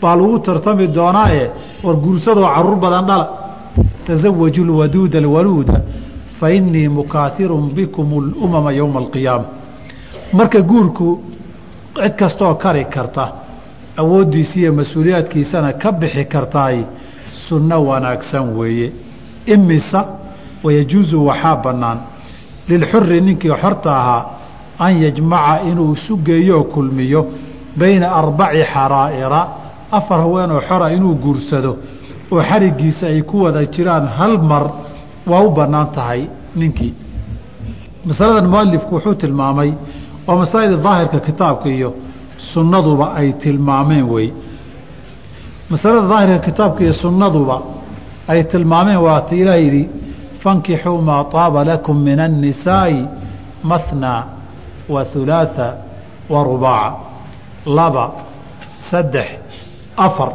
baa lagu tartami doonaaye war guursadoo carruur badan dhala. Tasawaju lwaduuda alwaluuda fa innii mukaahirun bikum lumama yowma alqiyaama marka guurku cid kastooo kari karta awooddiisa iyo mas'uuliyaadkiisana ka bixi kartaay sunno wanaagsan weeye. Imisa wayajuusu waxaa bannaan lilxuri ninkii xorta ahaa an yajmaca inuu isu geeyooo kulmiyo bayna arbaci xaraa'ira afar haweenoo xora inuu guursado oo xarigiisa ay ku wada jiraan hal mar waa u bannaan tahay ninkii. Masaladan mualifku wuxuu tilmaamay oo masaa'il daahirka kitaabka iyo sunnaduba ay tilmaameen wey. Masalada daahirka kitaabka iyo sunnaduba ay tilmaameen waa ti ilaah yidhi fankixuu maa taaba lakum min annisaa'i mathnaa wa hulaatha wa rubaaca. Laba saddex afar.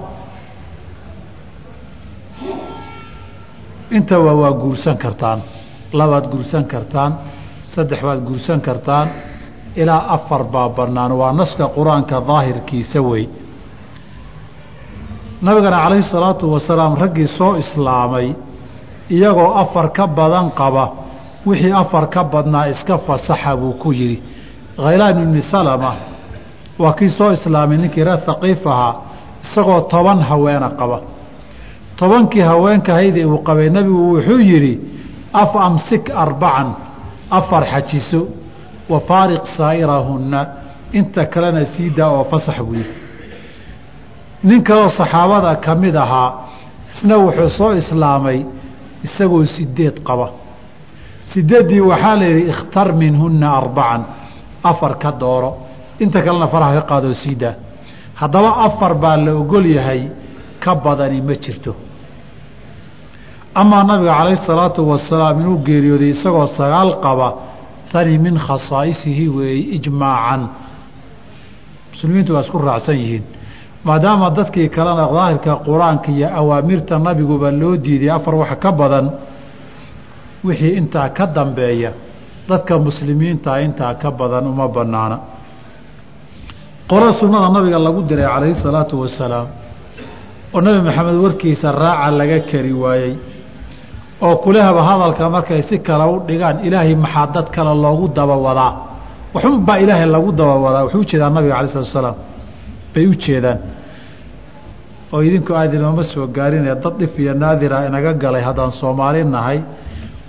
Intaba waa guursan kartaan. Labaad guursan kartaan saddex baad guursan kartaan ilaa afar baa bannaan waa naska qur'aanka daahirkiisa wey. Nabigana calayhi salaatu wasalaam raggii soo islaamay iyagoo afar ka badan qaba wixii afar ka badnaa iska fasaxa buu ku yidhi. Khaylaan ibni salama waa kii soo islaamay ninkii reer haqiif ahaa isagoo toban haweena qaba. Tobankii haweenkahaydii uu qabay nebigu wuxuu yidhi af amsik arbacan afar xajiso wa faariq saa'irahunna inta kalena sii daa oo fasax yidhi. Nin kaloo saxaabada ka mid ahaa isna wuxuu soo islaamay isagoo sideed qaba. Sideeddii waxaa la yidhi ikhtar minhunna arbacan afar ka dooro. Inta kalena faraha ka qaadoo sii daa. Haddaba afar baa la ogol yahay ka badani ma jirto. Amaa nabiga calayhi salaatu wasalaam inuu geeriyooday isagoo sagaal qaba tani min khasaa'isihi weeye ijmaacan. Muslimiintu waa isku raacsan yihiin. Maadaama dadkii kalena daahirka qur'aanka iyo awaamirta nabiguba loo diiday afar wax ka badan wixii intaa ka dambeeya dadka muslimiintaa intaa ka badan uma banaana qolo sunnada nabiga lagu diray calayhi salaatu wasalaam oo nebi maxamed warkiisa raaca laga kari waayey oo kulehaba hadalka markay si kale u dhigaan ilaahay maxaa dad kale loogu daba wadaa waxunbaa ilaahay lagu daba wadaa wuxuu u jeedaa nabiga alai salatu wasalaam bay u jeedaan. Oo idinku aadinooma soo gaarinee dad dhif iyo naadira inaga galay haddaan soomaali nahay.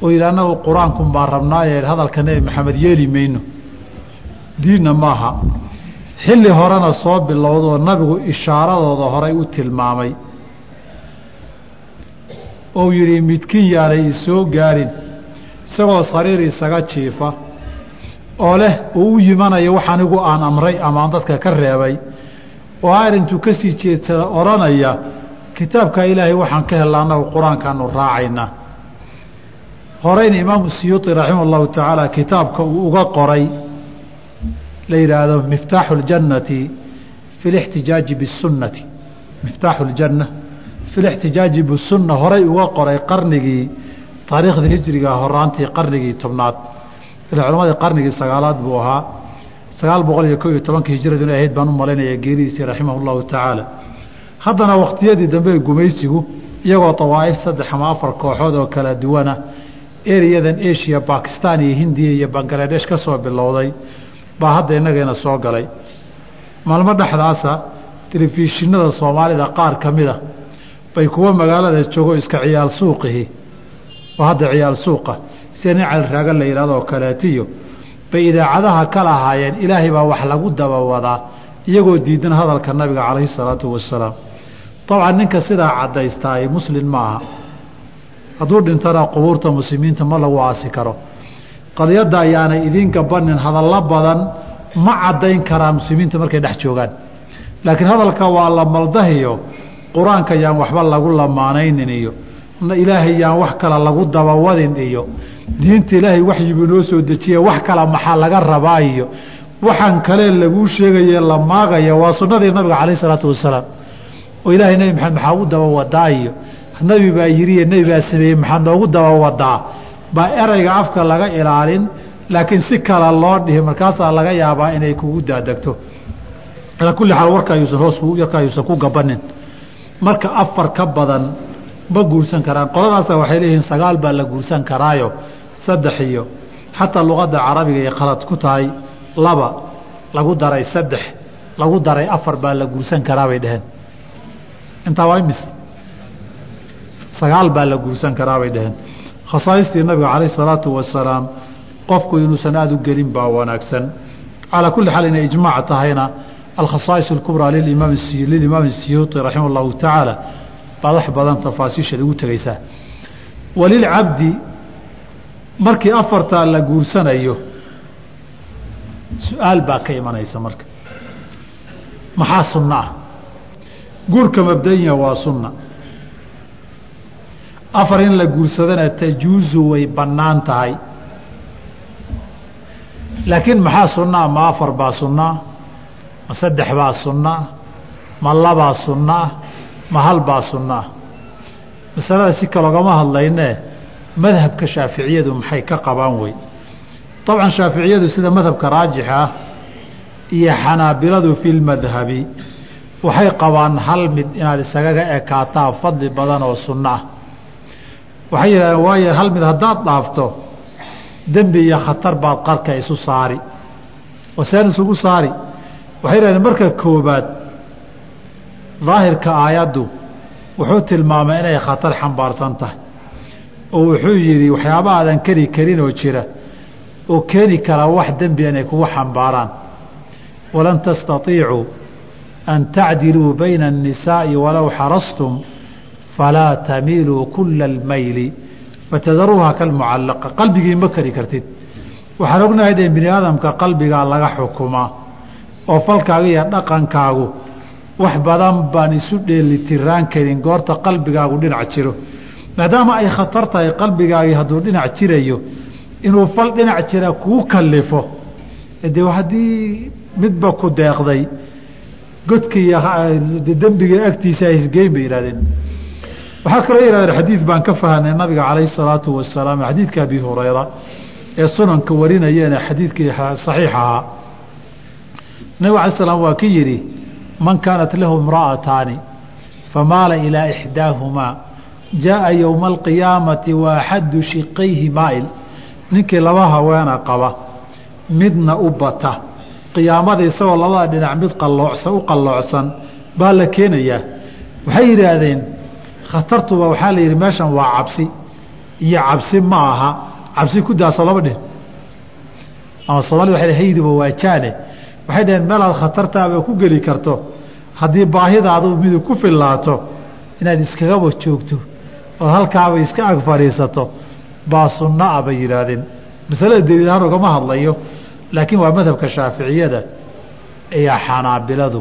Oo yidhi annagu qur'aankun baan rabnaaye hadalka nebi maxamed yeeli mayno. Diinna maaha. Xilli horena soo bilowdoo nabigu ishaaradooda horay u tilmaamay ou yidhi midkin yaanay isoo gaarin. Isagoo sariir isaga jiifa oo leh uu u yimanayo wax anigu aan amray amaan dadka ka reebay. Oo arrintu ka sii jeedsada odhanaya kitaabka ilaahay waxaan ka helna annagu qur'aankaanu raacayna horeyn imaamu siyuuti raximah allahu tacaala kitaabka uu uga qoray la yidhaahdo miftaaxu اljannati fi lixtijaaji bisunnati miftaaxu ljanna fi lاxtijaaji bisunna horay uga qoray qarnigii taariikhda hijriga horaantii qarnigii tobnaad. Ila culammadii qarnigii sagaalaad buu ahaa. Sagaal boqol iyo ko iyo tobankii hijradu inay ahayd baan u malaynaya geeridiisii raximah اllahu tacaala. Haddana wakhtiyadii dambe gumaysigu iyagoo dawaa'if saddex ama afar kooxood oo kala duwana eriyadan asia bakistan iyo hindiya iyo bangaladesh ka soo bilowday baa hadda innageena soo galay. Maalmo dhexdaasa telefishinada soomaalida qaar ka mida bay kuwa magaalada joogo iska ciyaal suuqihi. Oo hadda ciyaal suuqa. Sida nin caliraaga la yidhahdo oo kaleetiyo? Bay idaacadaha ka lahaayeen ilaahay baa wax lagu daba wadaa iyagoo diidan hadalka nabiga calayhi salaatu wasalaam dabcan ninka sidaa caddaystaaye muslin maaha hadduu dhintana qubuurta muslimiinta ma lagu aasi karo. Qadiyadda ayaanay idiinka banin hadallo badan ma caddayn karaan muslimiinta markay dhex joogaan. Laakiin hadalka waa la maldahiyo qur'aanka yaan waxba lagu lamaanaynin iyo ilaahay yaan wax kale lagu dabawadin iyo diinta ilaahay waxyibuu noo soo dejiye wax kale maxaa laga rabaa iyo waxaan kale laguu sheegaye la maagaya waa sunnadii nabiga calayh isalaatu wasalaam. Oo ilaahay nebi maxamed maxaa ugu daba wadaa iyo nebi baa yiriye nebi baa sameeyey maxaa noogu daba wadaa baa erayga afka laga ilaalin laakiin si kale loo dhihi markaasaa laga yaabaa inay kugu daadegto alaa kulli xaal warka hoos yarka ku gabanin marka afar ka badan ma guursan karaan. Qoladaasa waxay leeyihiin sagaal baa la guursan karaayo saddex iyo xataa luqadda carabiga ay khalad ku tahay laba lagu daray saddex lagu daray afar baa la guursan karaa bay dheheen intaa waa imis sagaal baa la guursan karaa bay dheheen khasaaistii nabiga calayh isalaatu wasalaam qofku inuusan aada u gelin baa wanaagsan. Calaa kulli xaal inay ijmaac tahayna alkhasaais alkubraa lilimaam siyuuti raximah llahu tacaala baad wax badan tafaasiisheed ugu tegaysaa walilcabdi markii afartaa la guursanayo su'aal baa ka imanaysa marka. Maxaa sunna ah? Guurka mabdanya waa sunna. Afar in la guursadana tajuusu way bannaan tahay. Laakiin maxaa sunnaa ma afar baa sunnaa ma saddex baa sunnaah ma labaa sunnaah ma hal baa sunnaah masalada si kalogama hadlaynee madhabka shaaficiyadu maxay ka qabaan wey? Dabcan shaaficiyadu sida madhabka raajixa iyo xanaabiladu fi lmadhabi waxay qabaan hal mid inaad isagaga ekaataa fadli badan oo sunno ah waxay yidhahdeen waayo hal mid haddaad dhaafto dembi iyo khatar baad qarka isu saari. Oo seen isugu saari waxay yidhahdeen marka koobaad daahirka aayaddu wuxuu tilmaamay inay khatar xambaarsan tahay oo wuxuu yidhi waxyaaba aadan keli karin oo jira oo keeni karaa wax dembi inay kugu xambaaraan walan tastaiicuu an tacdiluu bayna الnisaaءi walow xarastum falaa tamiiluu kula اlmayli fatadaruuha kalmucallaqa qalbigii ma kari kartid waxaan ognahay de bini aadamka qalbigaa laga xukumaa oo falkaaga iyo dhaqankaagu wax badan baan isu dheelitiraan karin goorta qalbigaagu dhinac jiro. Maadaama ay khatar tahay qalbigaagii hadduu dhinac jirayo inuu fal dhinac jira kuu kalifo de haddii midba ku deeqday godka iyo dembiga agtiisa isgeyn bay yihahdeen waxaa kaloo yihahdeen xadiid baan ka fahanay nabiga calayhi salaatu wasalaam xadiidka abi hurayra ee sunanka warinayeene xadiidkii saxiix ahaa nabig alay slam waa ki yidhi man kaanat lahu imra'ataani famaala ilaa ixdaahumaa jaaa yowma alqiyaamati wa axadu shiqayhi maa'il. Ninkii laba haweena qaba midna u bata. Qiyaamada isagoo labada dhinac mid qalloocsan u qalloocsan baa la keenayaa. Waxay yidhaahdeen khatartuba waxaa la yidhi meeshan waa cabsi iyo cabsi ma aha cabsi ku daaso laba dhin ama soomaalida waxay hayduba waa jaane waxay dhaheen meelaad khatartaaba ku geli karto. Haddii baahidaadu midu ku fillaato inaad iskagaba joogto ood halkaaba iska ag fadhiisato. Baa sunno ah bay yidhaahdeen. Masalada daliil ahaan ogama hadlayo laakiin waa madhabka shaaficiyada iyo xanaabiladu.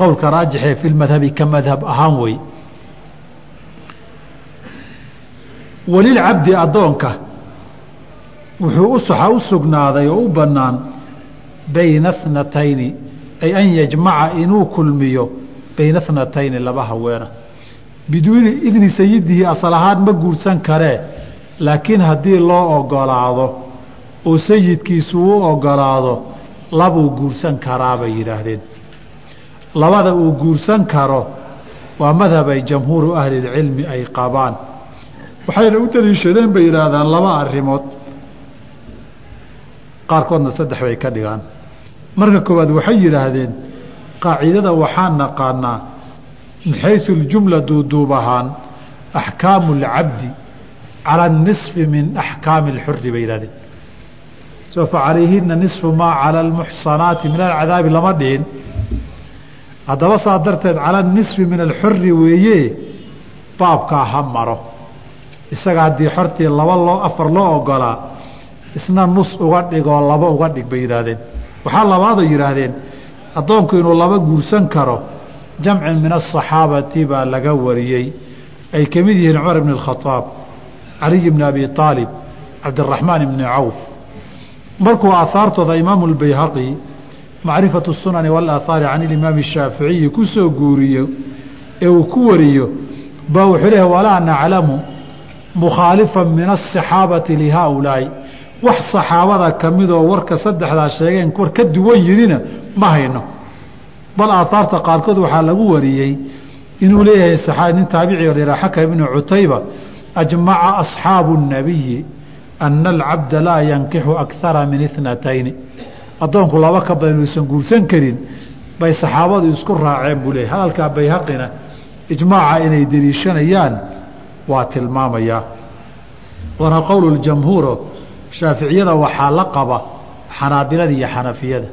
Qowlka raajixee fi lmadhabi ka madhab ahaan wey. Walilcabdi addoonka wuxuu u sugnaaday oo u bannaan bayna thnatayni ay an yajmaca inuu kulmiyo bayna thnatayni laba haweena biduuni idni sayidihi asal ahaan ma guursan karee laakiin haddii loo ogolaado oo sayidkiisu u ogolaado labuu guursan karaa bay yidhaahdeen. Labada uu guursan karo waa madhab ay jamhuuru ahlilcilmi ay qabaan. Waxayna u daliishadeen bay yidhaahdaan laba arrimood. Qaarkoodna saddex bay ka dhigaan marka koowaad waxay yidhaahdeen qaacidada waxaan naqaanaa min xaysu اljumla duuduub ahaan axkaamu اlcabdi calى اnisfi min axkaami اlxuri bay yihahdeen soo facalayhina nisfu maa calى اlmuxsanaati min alcadaabi lama dhihin haddaba saa darteed calى nisfi min alxuri weeye baabkaa ha maro isaga haddii xortii laba loo afar loo ogolaa isna nus uga dhigoo laba uga dhig bay yidhaahdeen waxaa labaadoo yidhaahdeen addoonku inuu laba guursan karo jamcin min asaxaabati baa laga wariyey ay ka mid yihiin cumar ibn اkhaaab caliy bni abi aalib cabdiraxmaan ibni cawf markuu aahaartooda imaamu اlbayhaqi macrifatu sunani wاlaaahaari can ilimaam الshaaficiyi ku soo guuriyo ee uu ku wariyo baa wuxuu leehay walaa naclamu mukhaalifan min asaxaabati lihaaulaa'i wax saxaabada ka midoo warka saddexdaa sheegeen war ka duwan yidhina ma hayno. Bal aahaarta qaarkood waxaa lagu wariyey inuu leeyahay nin taabiciga la xaka ibnu cutayba ajmaca asxaabu الnabiyi ana alcabda laa yankixu akara min itnatayni addoonku laba ka badan inuusan guursan karin bay saxaabadu isku raaceen buu leeyay hadalkaa bayhaqina ijmaaca inay deliishanayaan waa tilmaamayaa waana qowl jamhuuro shaaficiyada waxaa la qaba xanaabilada iyo xanafiyada.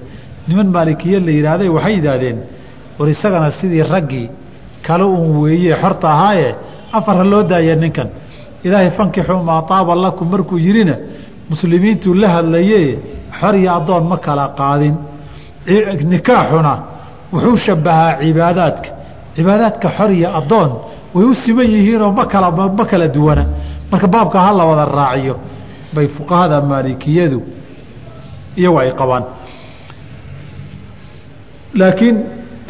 Niman maalikiye la yidhaahday waxay yidhaahdeen war isagana sidii raggii kale uun weeye xorta ahaaye afar ha loo daaya ninkan. Ilaahay fankixuu maa taaba lakum markuu yidhina muslimiintuu la hadlaye xor iyo addoon ma kala qaadin. Nikaaxuna wuxuu shabahaa cibaadaadka. Cibaadaadka xor iyo addoon way u siman yihiinoo ma kala ma kala duwana. Marka baabka ha la wada raaciyo bay fuqahada maalikiyadu iyagu ay qabaan. Laakiin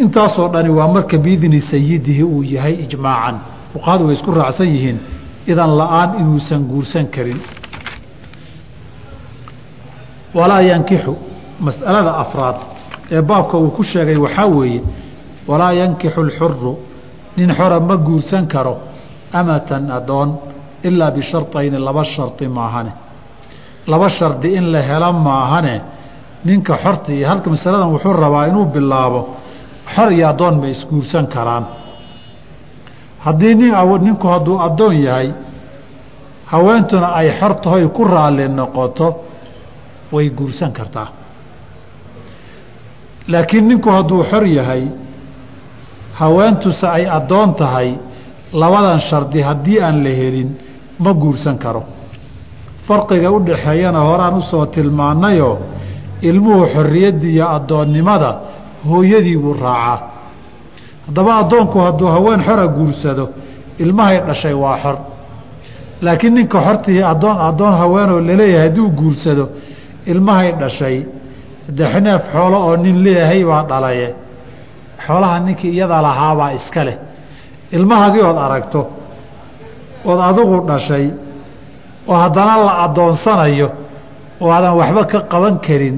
intaasoo dhani waa marka biidni sayidihi uu yahay ijmaacan. Fuqahadu way isku raacsan yihiin idan la'aan inuusan guursan karin. Walaa yankixu mas'alada afraad ee baabka uu ku sheegay waxaa weeye walaa yankixu alxuru nin xora ma guursan karo amatan adoon ilaa bisharطayni laba shardi maahane laba shardi in la helo maahane ninka xorta iyo halka masaladan wuxuu rabaa inuu bilaabo xor iyo addoon ma isguursan karaan. Haddii nin ninku hadduu addoon yahay haweentuna ay xor tahoy ku raalli noqoto way guursan kartaa. Laakiin ninku hadduu xor yahay haweentuse ay addoon tahay labadan shardi haddii aan la helin ma guursan karo farqiga u dhaxeeyana horaan u soo tilmaannayoo ilmuhu xorriyaddii iyo addoonnimada hooyadii buu raacaa haddaba addoonku hadduu haween xora guursado ilmahay dhashay waa xor. Laakiin ninka xortii addoon addoon haweenoo la leeyahay hadduu guursado ilmahay dhashay. Dee neef xoolo oo nin leeyahay baa dhalaye. Xoolaha ninkii iyada lahaabaa iska leh. Ilmahagii ood aragto ood adigu dhashay oo haddana la addoonsanayo oo aadan waxba ka qaban karin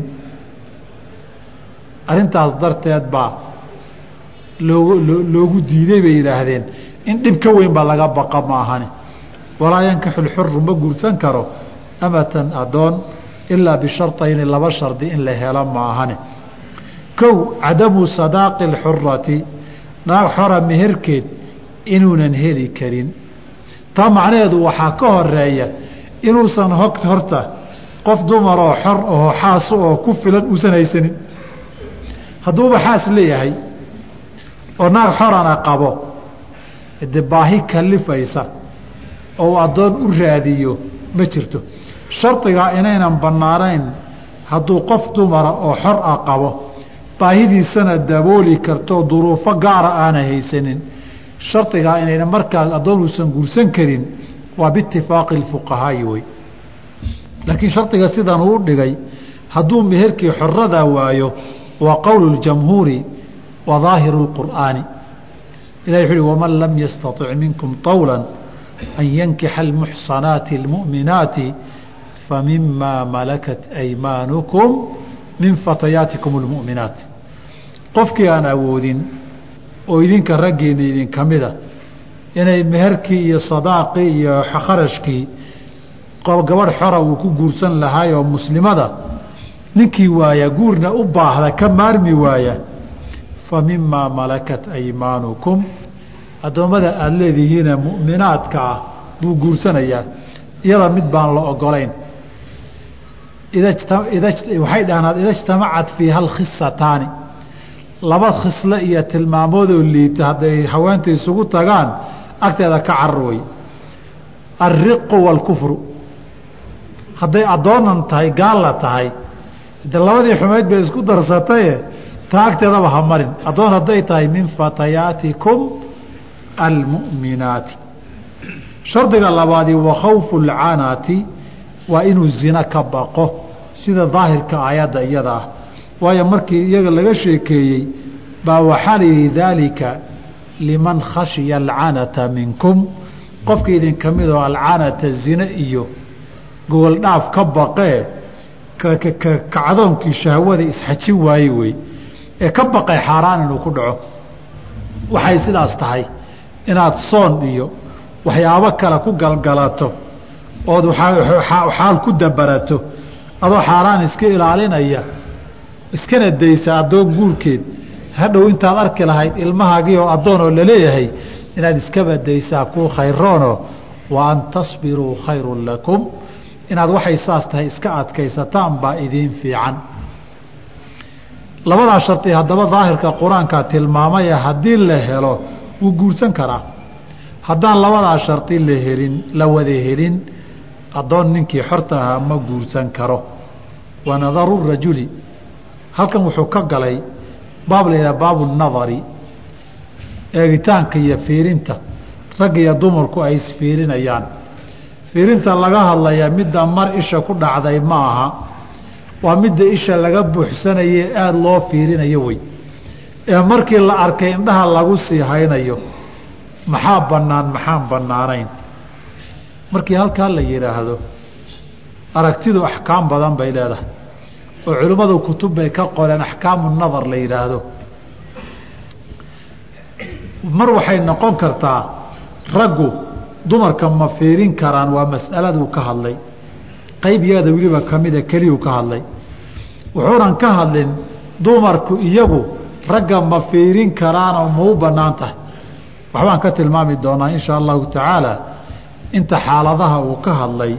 arrintaas darteed baa loogu loogu diiday bay yidhaahdeen in dhib ka weyn ba laga baqa maahane walaa yankixu lxuru ma guursan karo amatan addoon ilaa bisharطayni laba shardi in la helo maahane kow cadamu sadaaqi اlxurati naag xora meherkeed inuunan heli karin. Taa macnaheedu waxaa ka horreeya inuusan hog horta qof dumaroo xor oo xaasu oo ku filan uusan haysanin. Hadduuba xaas leeyahay oo naag xorana qabo de baahi kalifaysa oo addoon u raadiyo ma jirto. Shardigaa inaynan bannaanayn hadduu qof dumara oo xor ah qabo baahidiisana dabooli karto duruufo gaara aana haysanin. Shardigaa inayna markaa addoon uusan guursan karin waa biitifaaqi اfuqahaa'i wey laakiin shardiga sidan uu dhigay hadduu meherkii xorada waayo waa qowl اjamhuuri wa daahiru اqur'aani ilahi wuxu uhi waman lam yastaطic minkum طawla an yankixa اlmuxsanaati اlmu'minaati famima malakat aymaanukum min fatayaatikum اlmu'minaat qofkii aan awoodin oo idinka raggiina idinka mida inay meherkii iyo sadaaqii iyo kharashkii gabadh xora uu ku guursan lahaay oo muslimada ninkii waaya guurna u baahda ka maarmi waaya fa mimaa malakat aymaanukum addoommada aada leedihiine mu'minaadka ah buu guursanayaa iyada mid baan la ogolayn waxay dhahnaad ida ijtamacad fiiha alkhisataani laba khisle iyo tilmaamoodoo liita hadday haweenta isugu tagaan agteeda ka carar wey alriqu waalkufru. Hadday addoonan tahay gaalla tahay de labadii xumayd bay isku darsataye taa agteedaba ha marin. Addoon hadday tahay min fatayaatikum almu'minaati. Shardiga labaadii wa khawfu waa inuu zina ka baqo. Sida daahirka aayadda iyada ah. Waayo markii iyaga laga sheekeeyey baa waxaa la yihi daalika liman khashiya alcanata minkum. Qofka idinka midoo alcanata zine iyo gogol dhaaf ka baqee kacdoonkii shahwada isxajin waaye wey. Ee ka baqay xaaraan inuu ku dhaco. Waxay sidaas tahay. Inaad soon iyo waxyaabo kale ku galgalato ood xaal ku dabarato adoo xaaraan iska ilaalinaya iskana daysa addoon guurkeed hadhow intaad arki lahayd ilmahaagii oo addoon oo la leeyahay inaad iskaba daysaa kuu khayroono wa an tasbiruu khayrun lakum inaad waxay saas tahay iska adkaysataan baa idiin fiican. Labadaa shardi haddaba daahirka qur'aanka tilmaamaya haddii la helo wuu guursan karaa. Haddaan labadaa shardi la helin la wada helin addoon ninkii xorta ahaa ma guursan karo. Wa nadaru rajuli halkan wuxuu ka galay baab la yidhaha baabu nadari eegitaanka iyo fiirinta. Rag iyo dumarku ay isfiirinayaan fiirinta laga hadlayaa midda mar isha ku dhacday ma aha. Waa midda isha laga buuxsanaye aada loo fiirinayo wey. Ee markii la arkay indhaha lagu sii haynayo maxaa bannaan maxaan bannaanayn? Markii halkaa la yidhaahdo aragtidu axkaam badan bay leedahay oo culimmadu kutub bay ka qoreen axkaamu nadar la yidhaahdo. Mar waxay noqon kartaa raggu dumarka ma fiirin karaan waa mas'aladuu ka hadlay. Qaybigeeda weliba kamida keliyuu ka hadlay. Wuxuunan ka hadlin dumarku iyagu ragga ma fiirin karaanoo ma u bannaan tahay. Waxbaan ka tilmaami doonaa inshaa allahu tacaala inta xaaladaha uu ka hadlay